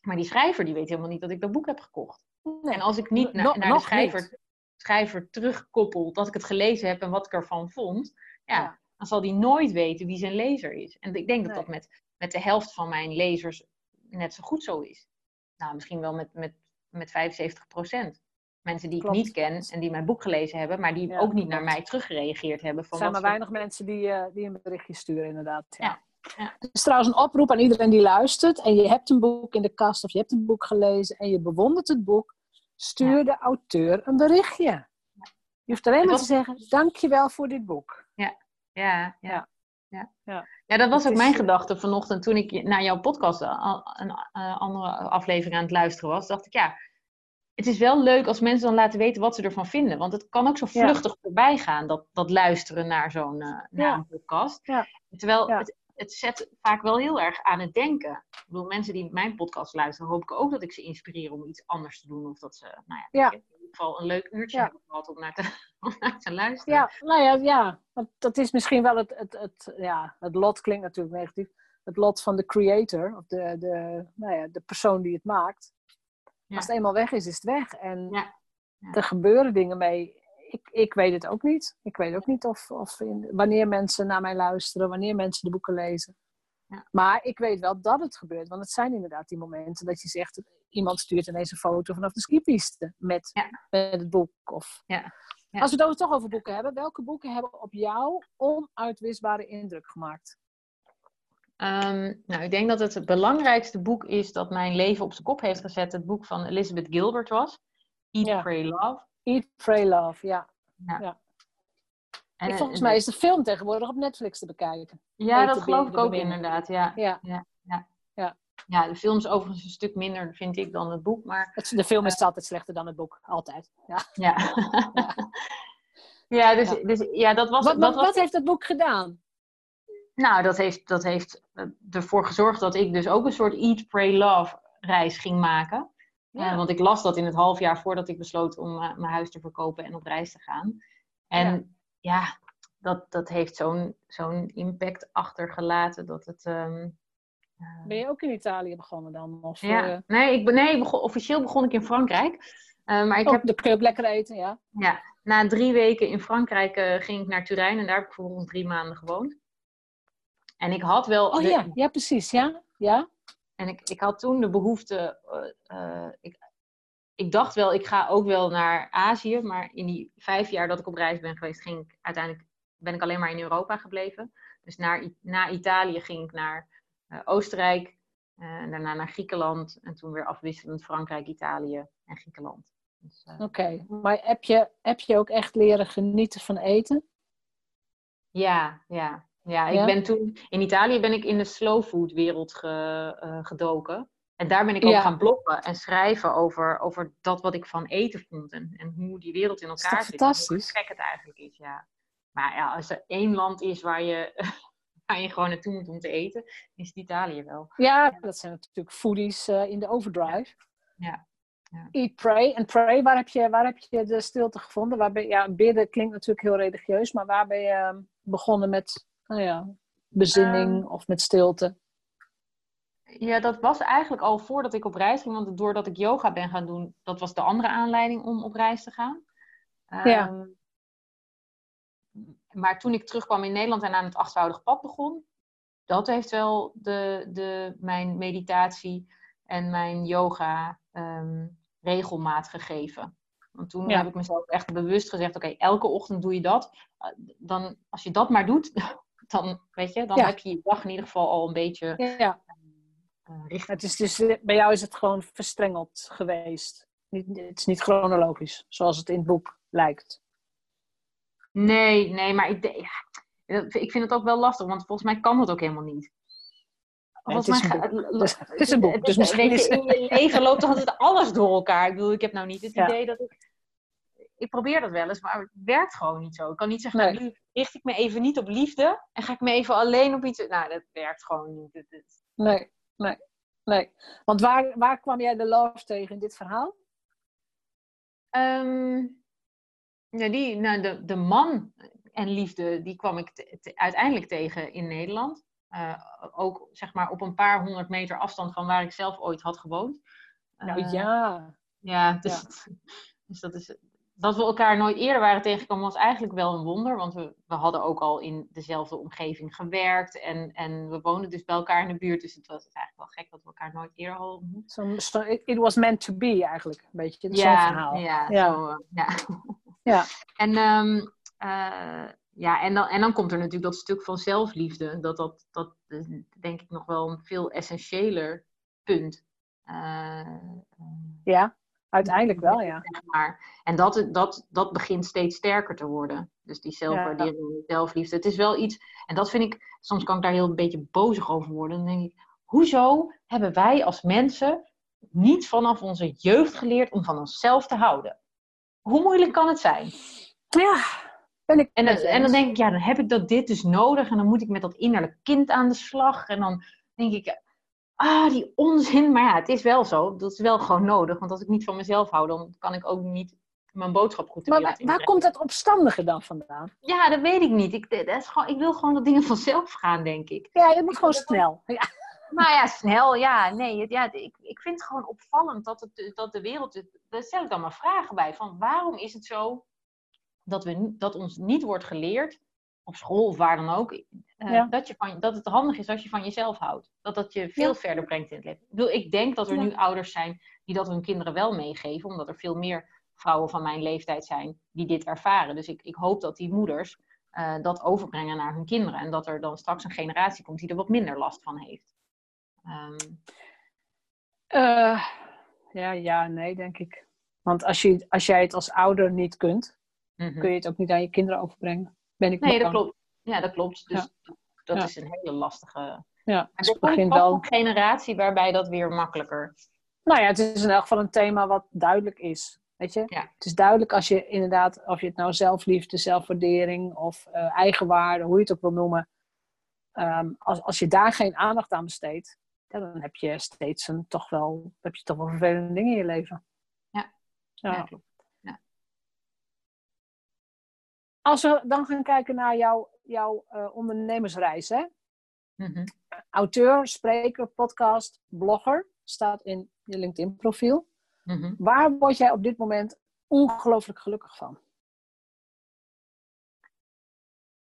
Maar die schrijver die weet helemaal niet dat ik dat boek heb gekocht. nee. En als ik niet na- naar de schrijver, niet. schrijver terugkoppel dat ik het gelezen heb en wat ik ervan vond, ja, Ja. dan zal die nooit weten wie zijn lezer is. En ik denk dat Nee. dat met, met de helft van mijn lezers net zo goed zo is. Nou, misschien wel met, met, met 75 procent. Mensen die Klopt. ik niet ken en die mijn boek gelezen hebben, maar die Ja, ook niet naar mij teruggereageerd hebben. Er zijn maar weinig mensen die, eh, die een berichtje sturen, inderdaad. Ja. Ja, ja. Het is trouwens een oproep aan iedereen die luistert. En je hebt een boek in de kast of je hebt een boek gelezen en je bewondert het boek. Stuur Ja. de auteur een berichtje. Je hoeft alleen maar te zeggen, dankjewel voor dit boek. Ja, ja. Ja. Ja, Ja. ja dat was ook mijn gedachte vanochtend toen ik naar jouw podcast a- een eh, andere aflevering aan het luisteren was. Dacht ik, ja, het is wel leuk als mensen dan laten weten wat ze ervan vinden. Want het kan ook zo Ja. vluchtig voorbij gaan, dat, dat luisteren naar zo'n eh, naar Ja. een podcast. Ja. Terwijl Ja. het, het zet vaak wel heel erg aan het denken. Ik bedoel, mensen die mijn podcast luisteren, hoop ik ook dat ik ze inspireer om iets anders te doen. Of dat ze, nou ja, Ja. in ieder geval een leuk uurtje Ja. hebben gehad om naar te, om naar te luisteren. Ja, nou ja, ja. Want dat is misschien wel het, het, het, ja, het lot, klinkt natuurlijk negatief. Het lot van de creator, of de, de, nou ja, de persoon die het maakt. Als het eenmaal weg is, is het weg. En er gebeuren dingen mee. Ik, ik weet het ook niet. Ik weet ook niet of, of in, wanneer mensen naar mij luisteren, wanneer mensen de boeken lezen. Ja. Maar ik weet wel dat het gebeurt. Want het zijn inderdaad die momenten dat je zegt, iemand stuurt ineens een foto vanaf de skipiste met, Ja. met het boek. Of... Ja. Ja. Als we het over- toch over boeken hebben, welke boeken hebben op jou onuitwisbare indruk gemaakt? Ehm, nou, ik denk dat het het belangrijkste boek is dat mijn leven op zijn kop heeft gezet. Het boek van Elizabeth Gilbert was. Eat. Pray, Love. Eat, Pray, Love, ja. Ja. Ja. En, Volgens en- mij is de film tegenwoordig op Netflix te bekijken. Ja, Eten dat geloof ik ook binnen. inderdaad. Ja. Ja. Ja, ja. De film is overigens een stuk minder, vind ik, dan het boek. Maar Het, de film is altijd slechter dan het boek. Altijd. Ja. ja. ja, dus, Ja. dus ja, dat was. Wat, dat wat, was wat heeft het boek gedaan? Nou, dat heeft, dat heeft eh, ervoor gezorgd dat ik dus ook een soort Eat, Pray, Love reis ging maken. Ja. Eh, want ik las dat in het half jaar voordat ik besloot om eh, mijn huis te verkopen en op reis te gaan. En ja, dat, dat heeft zo'n zo'n impact achtergelaten dat het... ehm, eh, Ben je ook in Italië begonnen dan? Of, ja. Nee, ik, nee begon, officieel begon ik in Frankrijk. Maar ik oh, heb je ook lekker eten, ja. ja, na drie weken in Frankrijk ging ik naar Turijn en daar heb ik vervolgens drie maanden gewoond. En ik had wel. Oh de- ja, ja precies, ja. ja. En ik, ik had toen de behoefte. eh, eh, ik, ik dacht wel, ik ga ook wel naar Azië. Maar in die vijf jaar dat ik op reis ben geweest, ging ik uiteindelijk ben ik alleen maar in Europa gebleven. Dus naar, na Italië ging ik naar eh, Oostenrijk. en daarna naar Griekenland. En toen weer afwisselend Frankrijk, Italië en Griekenland. Dus, Oké, maar heb je, heb je ook echt leren genieten van eten? Ja, ja. Ja, ik Ja? ben toen in Italië ben ik in de slow food wereld ge- eh, gedoken. En daar ben ik ook Ja. gaan bloggen en schrijven over, over dat wat ik van eten vond. En, en hoe die wereld in elkaar zit. en Hoe fantastisch? gek het eigenlijk is, ja. Maar ja, als er één land is waar je, waar je gewoon naartoe moet om te eten, is het Italië wel. Ja, dat zijn natuurlijk foodies eh, in de overdrive. Ja. Ja. Eat, pray. En pray, waar heb je, waar heb je de stilte gevonden? Waar ben, ja, bidden klinkt natuurlijk heel religieus, maar waar ben je eh, begonnen met nou ja, bezinning Ehm, of met stilte? Ja, dat was eigenlijk al voordat ik op reis ging. Want doordat ik yoga ben gaan doen, dat was de andere aanleiding om op reis te gaan. Ja. Ehm, Maar toen ik terugkwam in Nederland en aan het achtvoudig pad begon, dat heeft wel de, de, mijn meditatie en mijn yoga ehm, regelmaat gegeven. Want toen Ja. heb ik mezelf echt bewust gezegd: oké, elke ochtend doe je dat. Uh, Dan, als je dat maar doet, dan, weet je, dan Ja. heb je je dag in ieder geval al een beetje Ja, eh, richting. het is dus, eh, bij jou is het gewoon verstrengeld geweest. Niet, het is niet chronologisch, zoals het in het boek lijkt. Nee, nee, maar ik, ja, ik vind het ook wel lastig, want volgens mij kan dat ook helemaal niet. Nee, het is mij een ga- Dus, het is een boek, dus misschien je, in je leven loopt altijd alles door elkaar. Ik bedoel, ik heb nou niet het Ja. idee dat ik... Ik probeer dat wel eens, maar het werkt gewoon niet zo. Ik kan niet zeggen, Nee. nou, nu richt ik me even niet op liefde en ga ik me even alleen op iets... Nou, dat werkt gewoon niet. Nee, nee, nee. Want waar, waar kwam jij de love tegen in dit verhaal? Ehm, ja, die, nou, de, de man en liefde, die kwam ik te- te- uiteindelijk tegen in Nederland. Eh, ook zeg maar op een paar honderd meter afstand van waar ik zelf ooit had gewoond. Nou Eh, ja, Ja, dus, dus dat is. Dat we elkaar nooit eerder waren tegengekomen was eigenlijk wel een wonder. Want we, we hadden ook al in dezelfde omgeving gewerkt. En, en we woonden dus bij elkaar in de buurt. Dus het was eigenlijk wel gek dat we elkaar nooit eerder hadden ontmoet. zo, zo, it, was meant to be eigenlijk, een beetje zo'n verhaal. Ja, Ja. Zo, eh, ja. Ja. En, ehm, eh, ja, en, dan, en dan komt er natuurlijk dat stuk van zelfliefde. Dat, dat, dat is denk ik nog wel een veel essentiëler punt. Eh, Ja, uiteindelijk wel, ja. maar. En dat, dat, dat begint steeds sterker te worden. Dus die zelfwaardering, die zelfliefde. Het is wel iets, en dat vind ik, soms kan ik daar heel een beetje bozig over worden. Dan denk ik, hoezo hebben wij als mensen niet vanaf onze jeugd geleerd om van onszelf te houden? Hoe moeilijk kan het zijn? Ja, ben ik En en dan denk ik, ja, dan heb ik dat dit dus nodig. En dan moet ik met dat innerlijk kind aan de slag. En dan denk ik, ah, die onzin. Maar ja, het is wel zo. Dat is wel gewoon nodig. Want als ik niet van mezelf hou, dan kan ik ook niet mijn boodschap goed de Maar waar, komt dat opstandige dan vandaan? Ja, dat weet ik niet. Ik, dat is gewoon, ik wil gewoon dat dingen vanzelf gaan, denk ik. Ja, je moet gewoon snel. Ja. Nou ja, snel, ja. Nee, ja, ik, ik vind het gewoon opvallend dat, het, dat de wereld... Daar stel ik dan maar vragen bij. Van waarom is het zo dat, we, dat ons niet wordt geleerd, op school of waar dan ook, eh, Ja. dat, je van, dat het handig is als je van jezelf houdt. Dat dat je veel Ja. verder brengt in het leven. Ik, bedoel, ik denk dat er Ja. nu ouders zijn die dat hun kinderen wel meegeven, omdat er veel meer vrouwen van mijn leeftijd zijn die dit ervaren. Dus ik, ik hoop dat die moeders eh, dat overbrengen naar hun kinderen. En dat er dan straks een generatie komt die er wat minder last van heeft. Ehm, Eh, ja, ja, nee, denk ik. Want als, je, als jij het als ouder niet kunt, mhm. kun je het ook niet aan je kinderen overbrengen. Ben ik Nee, dat bang. klopt. Ja, dat klopt. Dus dat Ja. is een hele lastige. Ja, Maar dus er komt wel. een generatie waarbij dat weer makkelijker. Nou ja, het is in elk geval een thema wat duidelijk is. Weet je? Ja. Het is duidelijk als je inderdaad, of je het nou zelfliefde, zelfwaardering of eh, eigenwaarde, hoe je het ook wil noemen. ehm, als, als je daar geen aandacht aan besteedt, dan heb je steeds een, toch wel, heb je toch wel vervelende dingen in je leven. Ja. ja. Ja, klopt. Als we dan gaan kijken naar jouw, jouw eh, ondernemersreis, hè? Mhm. auteur, spreker, podcast, blogger, staat in je LinkedIn-profiel. Mhm. Waar word jij op dit moment ongelooflijk gelukkig van?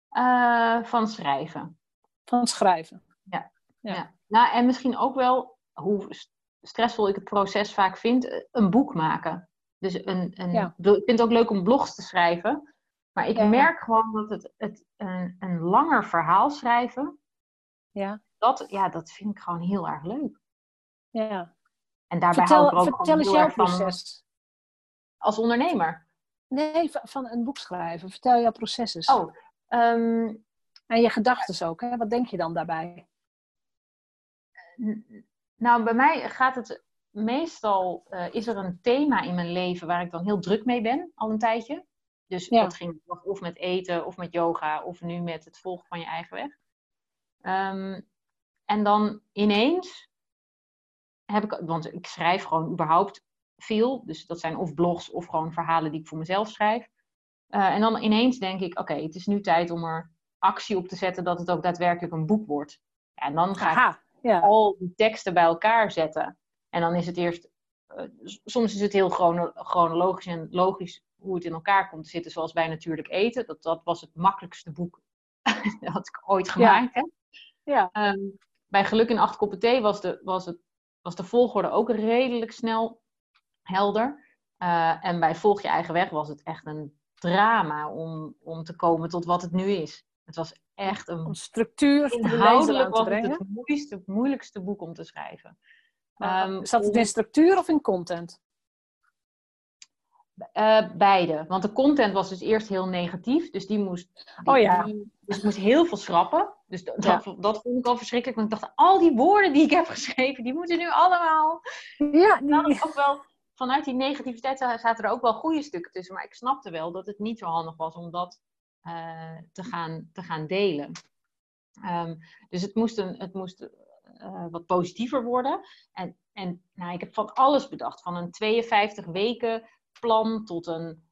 Eh, van schrijven. Van schrijven. Ja. Ja. Nou, en misschien ook wel, hoe st- stressvol ik het proces vaak vind, eh, een boek maken. Dus een, een, Ja. ik vind het ook leuk om blogs te schrijven. Maar ik Ja. merk gewoon dat het, het een, een langer verhaal schrijven, Ja. dat, ja, dat vind ik gewoon heel erg leuk. ja. En daarbij hou Vertel, ik er ook vertel eens jouw proces. als ondernemer. Nee, van- een boek schrijven. Vertel jouw proces eens. Oh, ehm, En je gedachten ook. Hè? Wat denk je dan daarbij? Nou, bij mij gaat het meestal, eh, is er een thema in mijn leven waar ik dan heel druk mee ben, al een tijdje. Dus Ja. dat ging of met eten, of met yoga, of nu met het volgen van je eigen weg. Ehm, en dan ineens heb ik, want ik schrijf gewoon überhaupt veel. Dus dat zijn of blogs of gewoon verhalen die ik voor mezelf schrijf. Eh, en dan ineens denk ik, oké, het is nu tijd om er actie op te zetten dat het ook daadwerkelijk een boek wordt. Ja, en dan ga ik ja. al die teksten bij elkaar zetten. En dan is het eerst, eh, soms is het heel chrono- chronologisch en logisch hoe het in elkaar komt te zitten, zoals bij Natuurlijk Eten. Dat, dat was het makkelijkste boek dat ik ooit gemaakt heb. Ja. Ehm, bij Geluk in acht koppen thee was de, was, het, was de volgorde ook redelijk snel helder. Eh, en bij Volg je eigen weg was het echt een drama om, om te komen tot wat het nu is. Het was echt een Om structuur Inhoudelijk was het het moeilijkste, het moeilijkste boek om te schrijven. Ehm, Zat het in structuur of in content? Eh, beide. Want de content was dus eerst heel negatief. Dus die moest, die- Oh ja. die- dus moest heel veel schrappen. Dus dat, Ja. dat, dat vond ik al verschrikkelijk. Want ik dacht, al die woorden die ik heb geschreven, die moeten nu allemaal... Ja, die- ook wel, vanuit die negativiteit zaten er ook wel goede stukken tussen. Maar ik snapte wel dat het niet zo handig was om dat eh, te, gaan, te gaan delen. Ehm, dus het moest, een, het moest eh, wat positiever worden. En, en nou, ik heb van alles bedacht. Van een 52 weken plan tot een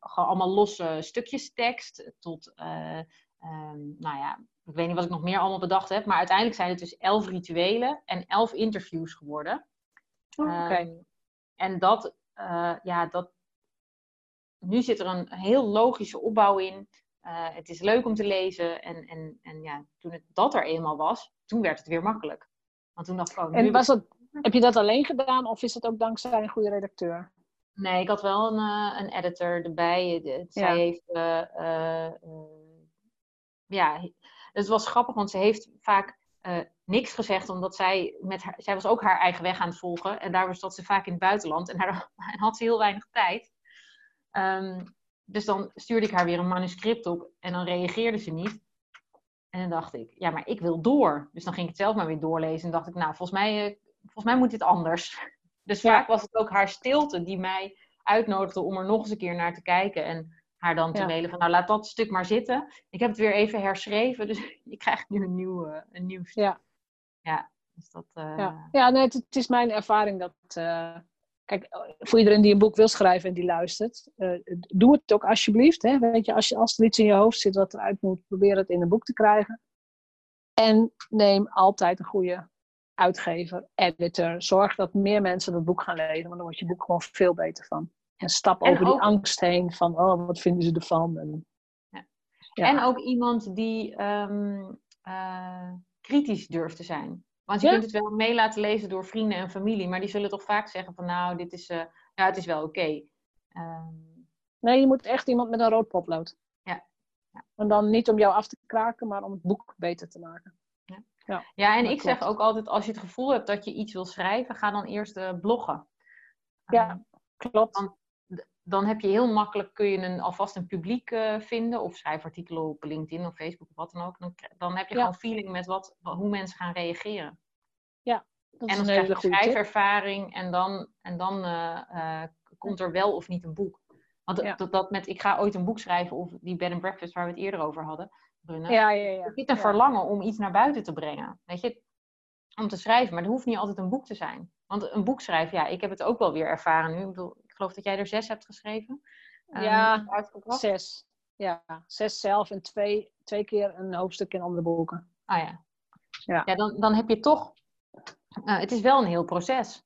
gewoon allemaal losse stukjes tekst. Tot, eh, ehm, nou ja, ik weet niet wat ik nog meer allemaal bedacht heb. Maar uiteindelijk zijn het dus elf rituelen en elf interviews geworden. Oké. Ehm, en dat, ja, dat. Nu zit er een heel logische opbouw in. Het is leuk om te lezen. En, en, en ja, toen het, dat er eenmaal was, toen werd het weer makkelijk. Want toen dacht ik, oh, En was dat, heb je dat alleen gedaan of is het ook dankzij een goede redacteur? Nee, ik had wel een, eh, een editor erbij. De- Ja. Zij heeft. eh, eh, ja, het was grappig, want ze heeft vaak niks gezegd, omdat zij met haar. Zij was ook haar eigen weg aan het volgen. En daardoor zat ze vaak in het buitenland en, daar, en had ze heel weinig tijd. Ehm, dus dan stuurde ik haar weer een manuscript op en dan reageerde ze niet. En dan dacht ik, ja, maar ik wil door. Dus dan ging ik het zelf maar weer doorlezen. En dacht ik, nou, volgens mij, volgens mij moet dit anders. Dus Ja. vaak was het ook haar stilte die mij uitnodigde om er nog eens een keer naar te kijken. En haar dan te Ja. mailen van, nou, laat dat stuk maar zitten. Ik heb het weer even herschreven, dus ik krijg nu een nieuw, een nieuw stuk. Ja. Ja, dus dat... eh, Ja, ja nee, het, het is mijn ervaring dat. eh, kijk, voor iedereen die een boek wil schrijven en die luistert, eh, doe het ook alsjeblieft. Hè? Weet je, als, je, als er iets in je hoofd zit wat eruit moet, probeer het in een boek te krijgen. En neem altijd een goede uitgever, editor. Zorg dat meer mensen dat boek gaan lezen, want dan wordt je boek gewoon veel beter van. En stap En over die angst heen van, oh, wat vinden ze ervan? En, Ja. Ja. En ook iemand die ehm, eh, kritisch durft te zijn. Want je Ja. kunt het wel mee laten lezen door vrienden en familie, maar die zullen toch vaak zeggen van nou, dit is, ja, het is wel oké. Ehm, Nee, je moet echt iemand met een rood potlood. Ja. Ja. En dan niet om jou af te kraken, maar om het boek beter te maken. Ja, en Dat ik zeg ook altijd, als je het gevoel hebt dat je iets wil schrijven, ga dan eerst eh, bloggen. Ja. Ehm, Klopt. Want dan heb je heel makkelijk, kun je een, alvast een publiek uh, vinden. Of schrijf artikelen op LinkedIn of Facebook of wat dan ook. Dan, dan heb je gewoon feeling met wat, hoe mensen gaan reageren. Ja, dat is en dan krijg je schrijfervaring en dan, en dan uh, komt er wel of niet een boek. Want dat, dat met, ik ga ooit een boek schrijven of die bed and breakfast waar we het eerder over hadden. Bruna. Ja, ja, ja. Het is een verlangen om iets naar buiten te brengen. Weet je, om te schrijven. Maar het hoeft niet altijd een boek te zijn. Want een boek schrijven, ja, ik heb het ook wel weer ervaren nu. Ik bedoel, ik geloof dat jij er zes hebt geschreven. Um, ja, zes. Ja, zes zelf en twee, twee keer een hoofdstuk in andere boeken. Ah ja. Ja, ja dan, dan heb je toch... Uh, het is wel een heel proces.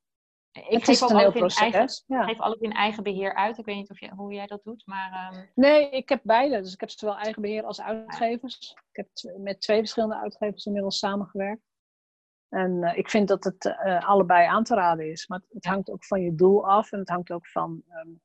Ik geef ook alles in eigen, ja. geef alles in eigen beheer uit. Ik weet niet of je, hoe jij dat doet, maar... Um... Nee, ik heb beide. Dus ik heb zowel eigen beheer als uitgevers. Ik heb met twee verschillende uitgevers inmiddels samengewerkt. En uh, ik vind dat het uh, allebei aan te raden is. Maar het, hangt ook van je doel af. En het hangt ook van um,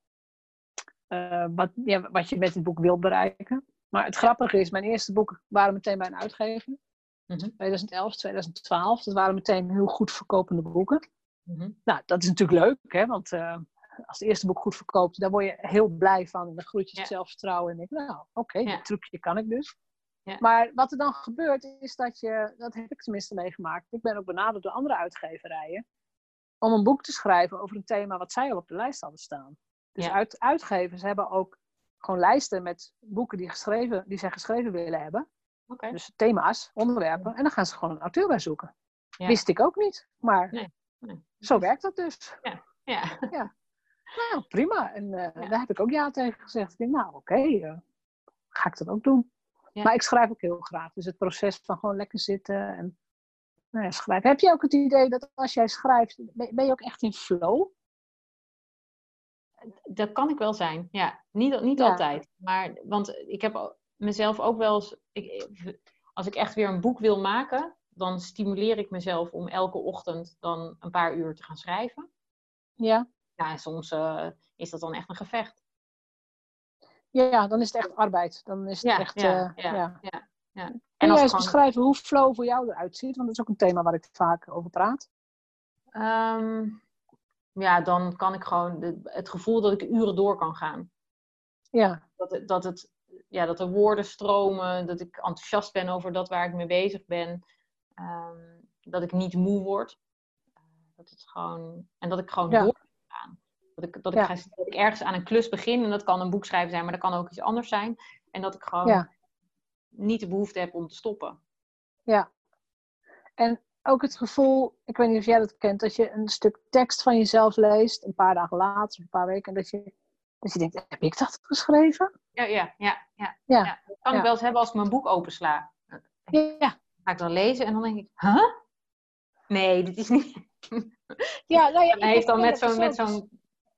uh, wat, ja, wat je met het boek wilt bereiken. Maar het grappige is, mijn eerste boeken waren meteen bij een uitgever. Mm -hmm. 2011, 2012. Dat waren meteen heel goed verkopende boeken. Mm Nou, dat is natuurlijk leuk, hè? want uh, als het eerste boek goed verkoopt, daar word je heel blij van. En dan groeit je ja. zelfvertrouwen en denk nou, oké, okay, ja. dit trucje kan ik dus. Ja. Maar wat er dan gebeurt, is dat je, dat heb ik tenminste meegemaakt. Ik ben ook benaderd door andere uitgeverijen. Om een boek te schrijven over een thema wat zij al op de lijst hadden staan. Dus uit, uitgevers hebben ook gewoon lijsten met boeken die, geschreven, die zij geschreven willen hebben. Okay. Dus thema's, onderwerpen. En dan gaan ze gewoon een auteur bij zoeken. Wist ik ook niet. Maar nee. Zo werkt dat dus. Ja. ja. ja. Nou, prima. En uh, daar heb ik ook ja tegen gezegd. Ik denk, nou, oké, okay, uh, ga ik dat ook doen. Maar ik schrijf ook heel graag. Dus het proces van gewoon lekker zitten en nou ja, schrijven. Heb je ook het idee dat als jij schrijft, ben je ook echt in flow? Dat kan ik wel zijn, ja. Niet, niet altijd. Maar, want ik heb mezelf ook wel eens... Ik, als ik echt weer een boek wil maken, dan stimuleer ik mezelf om elke ochtend dan een paar uur te gaan schrijven. Ja. Ja, en soms uh, is dat dan echt een gevecht. Ja, dan is het echt arbeid. Dan is het ja, echt. Ja, uh, ja, ja. ja, ja. En Kun jij eens gewoon... beschrijven hoe flow voor jou eruit ziet? Want dat is ook een thema waar ik vaak over praat. Um, ja, dan kan ik gewoon het gevoel dat ik uren door kan gaan. Ja. Dat, dat, het, ja, dat de woorden stromen, dat ik enthousiast ben over dat waar ik mee bezig ben. Um, dat ik niet moe word. Uh, dat het gewoon, en dat ik gewoon ja. door. Dat ik, dat, ik ga, dat ik ergens aan een klus begin. En dat kan een boek schrijven zijn, maar dat kan ook iets anders zijn. En dat ik gewoon ja. niet de behoefte heb om te stoppen. Ja. En ook het gevoel, ik weet niet of jij dat kent, dat je een stuk tekst van jezelf leest, een paar dagen later, een paar weken, en dat je, dat je denkt, heb ik dat geschreven? Ja, ja, ja. ja, ja. ja. Dat kan ik wel eens hebben als ik mijn boek opensla. Ja, ga ik dan lezen en dan denk ik, huh? Nee, dit is niet... Ja, nou ja, Hij heeft dan met zo'n met zo'n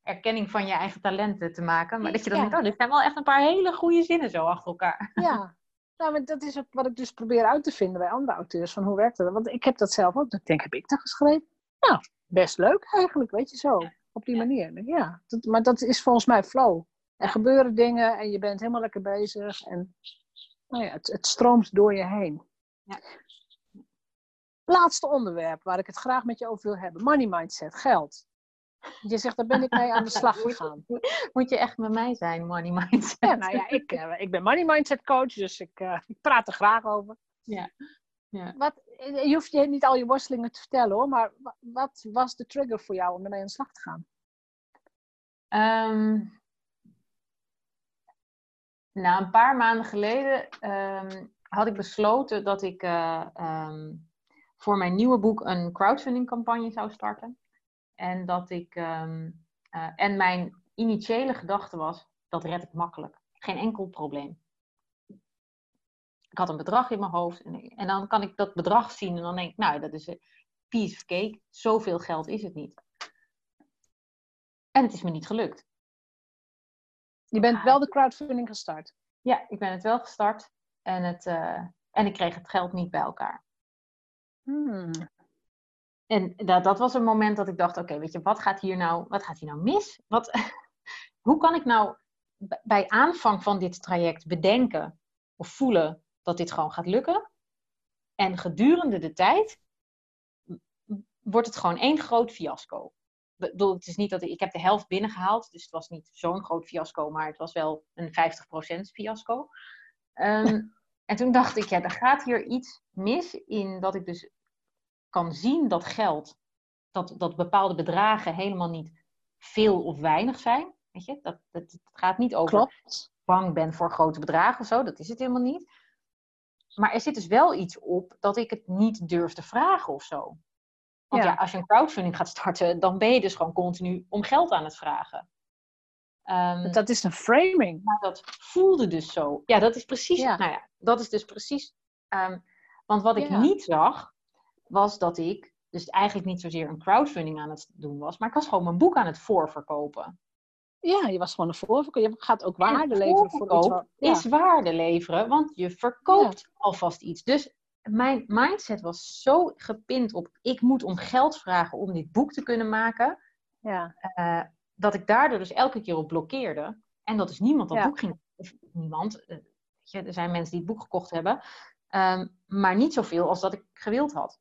erkenning van je eigen talenten te maken. Maar dat je dan ja. denkt, oh, dit zijn wel echt een paar hele goede zinnen zo achter elkaar. Ja, nou, maar dat is ook wat ik dus probeer uit te vinden bij andere auteurs. Van hoe werkt dat? Want ik heb dat zelf ook. Ik denk, heb ik dat geschreven? Nou, best leuk eigenlijk, weet je zo. Op die manier. Ja, dat, maar dat is volgens mij flow. Er gebeuren dingen en je bent helemaal lekker bezig. En nou ja, het, het stroomt door je heen. Ja. Laatste onderwerp waar ik het graag met je over wil hebben. Money mindset, geld. Je zegt, daar ben ik mee aan de slag gegaan. Moet je echt met mij zijn, money mindset? Ja, nou ja, ik, uh, ik ben money mindset coach, dus ik, uh, ik praat er graag over. Ja. ja. Wat, je hoeft je niet al je worstelingen te vertellen hoor, maar wat was de trigger voor jou om ermee aan de slag te gaan? Um, nou, een paar maanden geleden um, had ik besloten dat ik uh, um, voor mijn nieuwe boek een crowdfunding campagne zou starten. En dat ik. Um, uh, en mijn initiële gedachte was: dat red ik makkelijk. Geen enkel probleem. Ik had een bedrag in mijn hoofd en, en dan kan ik dat bedrag zien en dan denk ik: nou, dat is een piece of cake. Zoveel geld is het niet. En het is me niet gelukt. Je bent wel de crowdfunding gestart? Ja, ik ben het wel gestart. En, het, uh, en ik kreeg het geld niet bij elkaar. Hmm. En dat, dat was een moment dat ik dacht: oké, weet je, wat gaat hier nou, wat gaat hier nou mis? Wat, hoe kan ik nou bij aanvang van dit traject bedenken of voelen dat dit gewoon gaat lukken? En gedurende de tijd wordt het gewoon één groot fiasco. bedoel, het is niet dat ik, ik heb de helft binnengehaald, dus het was niet zo'n groot fiasco, maar het was wel een 50% fiasco. Ehm, en toen dacht ik, ja, er gaat hier iets mis in dat ik dus kan zien dat geld, dat, dat bepaalde bedragen helemaal niet veel of weinig zijn. Weet je, dat, dat, het gaat niet over Klopt. bang ben voor grote bedragen of zo, dat is het helemaal niet. Maar er zit dus wel iets op dat ik het niet durf te vragen of zo. Want ja. Ja. als je een crowdfunding gaat starten, dan ben je dus gewoon continu om geld aan het vragen. Ehm, Dat is een framing. maar dat voelde dus zo. Ja, dat is precies. Ja. Nou ja, dat is dus precies. ehm, want wat ik Ja. niet zag, was dat ik dus eigenlijk niet zozeer een crowdfunding aan het doen was, maar ik was gewoon mijn boek aan het voorverkopen. Ja, je was gewoon een voorverkoop. Je gaat ook waarde leveren voor iets. Ja. is waarde leveren, want je verkoopt alvast iets. Dus mijn mindset was zo gepind op: ik moet om geld vragen om dit boek te kunnen maken, Ja. eh, dat ik daardoor dus elke keer op blokkeerde. En dat dus niemand dat Ja. boek ging. Of niemand. eh, je, er zijn mensen die het boek gekocht hebben. ehm, maar niet zoveel als dat ik gewild had.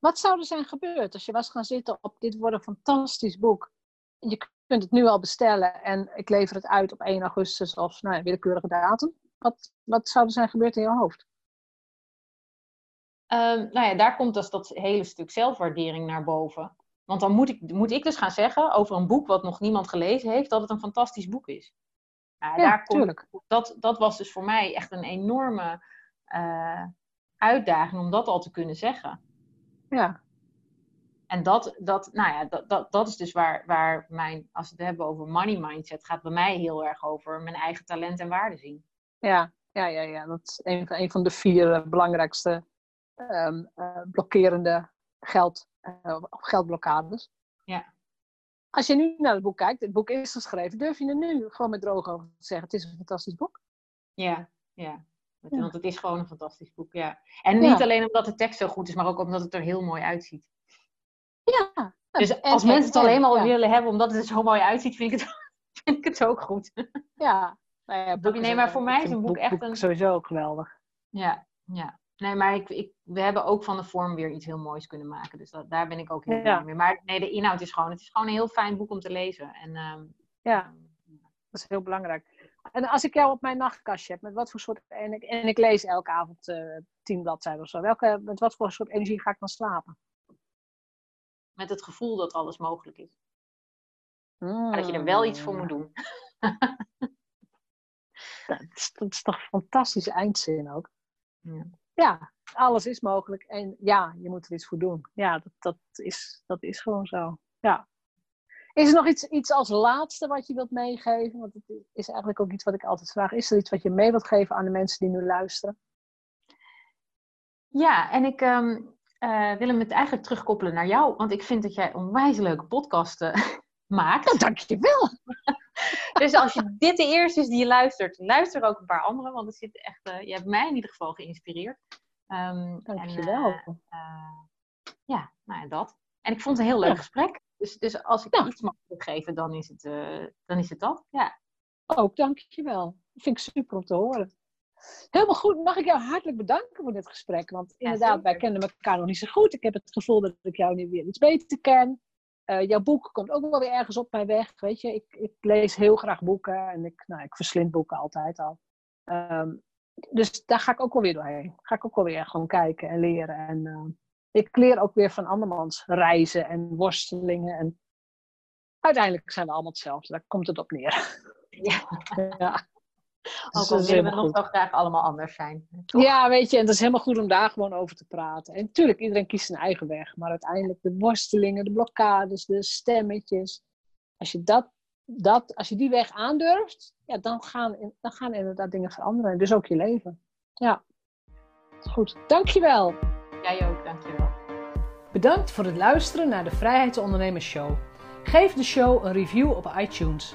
Wat zou er zijn gebeurd als je was gaan zitten op dit wordt een fantastisch boek? Je kunt het nu al bestellen en ik lever het uit op 1 augustus of nou ja, willekeurige datum. Wat, wat zou er zijn gebeurd in je hoofd? Ehm, nou ja, daar komt dus dat hele stuk zelfwaardering naar boven. Want dan moet ik, moet ik dus gaan zeggen over een boek wat nog niemand gelezen heeft, dat het een fantastisch boek is. Nou, Ja, daar komt, dat, dat was dus voor mij echt een enorme eh, uitdaging om dat al te kunnen zeggen. Ja, En dat, dat, nou ja, dat, dat, dat is dus waar, waar mijn, als we het hebben over money mindset, gaat bij mij heel erg over mijn eigen talent en waarde zien. ja, ja, ja, ja. dat is een, van- een van de vier belangrijkste ehm, eh, blokkerende geld, of geldblokkades. Ja. Als je nu naar het boek kijkt, het boek is geschreven, durf je er nu gewoon met droge ogen te zeggen: het is een fantastisch boek? Ja, ja. Ja. Want het is gewoon een fantastisch boek, ja. En Ja. niet alleen omdat de tekst zo goed is, maar ook omdat het er heel mooi uitziet. Ja. Dus als en- mensen het en, alleen maar willen hebben omdat het er zo mooi uitziet, vind ik het, vind ik het ook goed. Ja. Nou ja, Nee, maar voor mij is een boek echt een- sowieso ook geweldig. Ja, ja. Nee, maar ik, ik, we hebben ook van de vorm weer iets heel moois kunnen maken. Dus dat, daar ben ik ook heel Ja. blij mee. Maar nee, de inhoud is gewoon, het is gewoon een heel fijn boek om te lezen. En, ehm, Ja, dat is heel belangrijk. En als ik jou op mijn nachtkastje heb, met wat voor soort. En ik, en ik lees elke avond eh tien bladzijden of zo. Welke, met wat voor soort energie ga ik dan slapen? met het gevoel dat alles mogelijk is. Hmm. Maar dat je er wel iets voor moet doen. Dat is, dat is toch een fantastische eindzin ook. Ja. Ja, alles is mogelijk. En ja, je moet er iets voor doen. Ja, dat, dat, is, dat is gewoon zo. Ja. Is er nog iets, iets als laatste wat je wilt meegeven? Want het is eigenlijk ook iets wat ik altijd vraag. Is er iets wat je mee wilt geven aan de mensen die nu luisteren? Ja, en ik ehm, eh, wil hem het eigenlijk terugkoppelen naar jou. Want ik vind dat jij onwijs leuke podcasten maakt. Nou, dankjewel. Dus als je dit de eerste is die je luistert, luister ook een paar andere. Want het zit echt, eh, je hebt mij in ieder geval geïnspireerd. Ehm, Dankjewel. En, eh, eh, ja, nou ja, dat. En ik vond het een heel leuk Ja. gesprek. Dus, dus als ik Ja. iets mag teruggeven, dan is het, dan is het dat. Ja. Ook dankjewel. Dat vind ik super om te horen. Helemaal goed. Mag ik jou hartelijk bedanken voor dit gesprek? Want inderdaad, wij kennen elkaar nog niet zo goed. Ik heb het gevoel dat ik jou nu weer iets beter ken. Eh, jouw boek komt ook wel weer ergens op mijn weg. Weet je, ik, ik lees heel graag boeken en ik, nou, ik verslind boeken altijd al. Ehm, dus daar ga ik ook wel weer doorheen. Ga ik ook wel weer gewoon kijken en leren. En eh, ik leer ook weer van andermans reizen en worstelingen. En uiteindelijk zijn we allemaal hetzelfde. Daar komt het op neer. Ja. ja. Ook Dus al dat is willen we nog zo graag allemaal anders zijn. Toch? Ja, weet je, en het is helemaal goed om daar gewoon over te praten. En natuurlijk, iedereen kiest zijn eigen weg. Maar uiteindelijk de worstelingen, de blokkades, de stemmetjes. Als je, dat, dat, als je die weg aandurft, ja, dan, gaan, dan gaan inderdaad dingen veranderen. En dus ook je leven. Ja, goed. Dankjewel. Jij ook, dankjewel. Bedankt voor het luisteren naar de Vrijheidsondernemers Show. Geef de show een review op iTunes.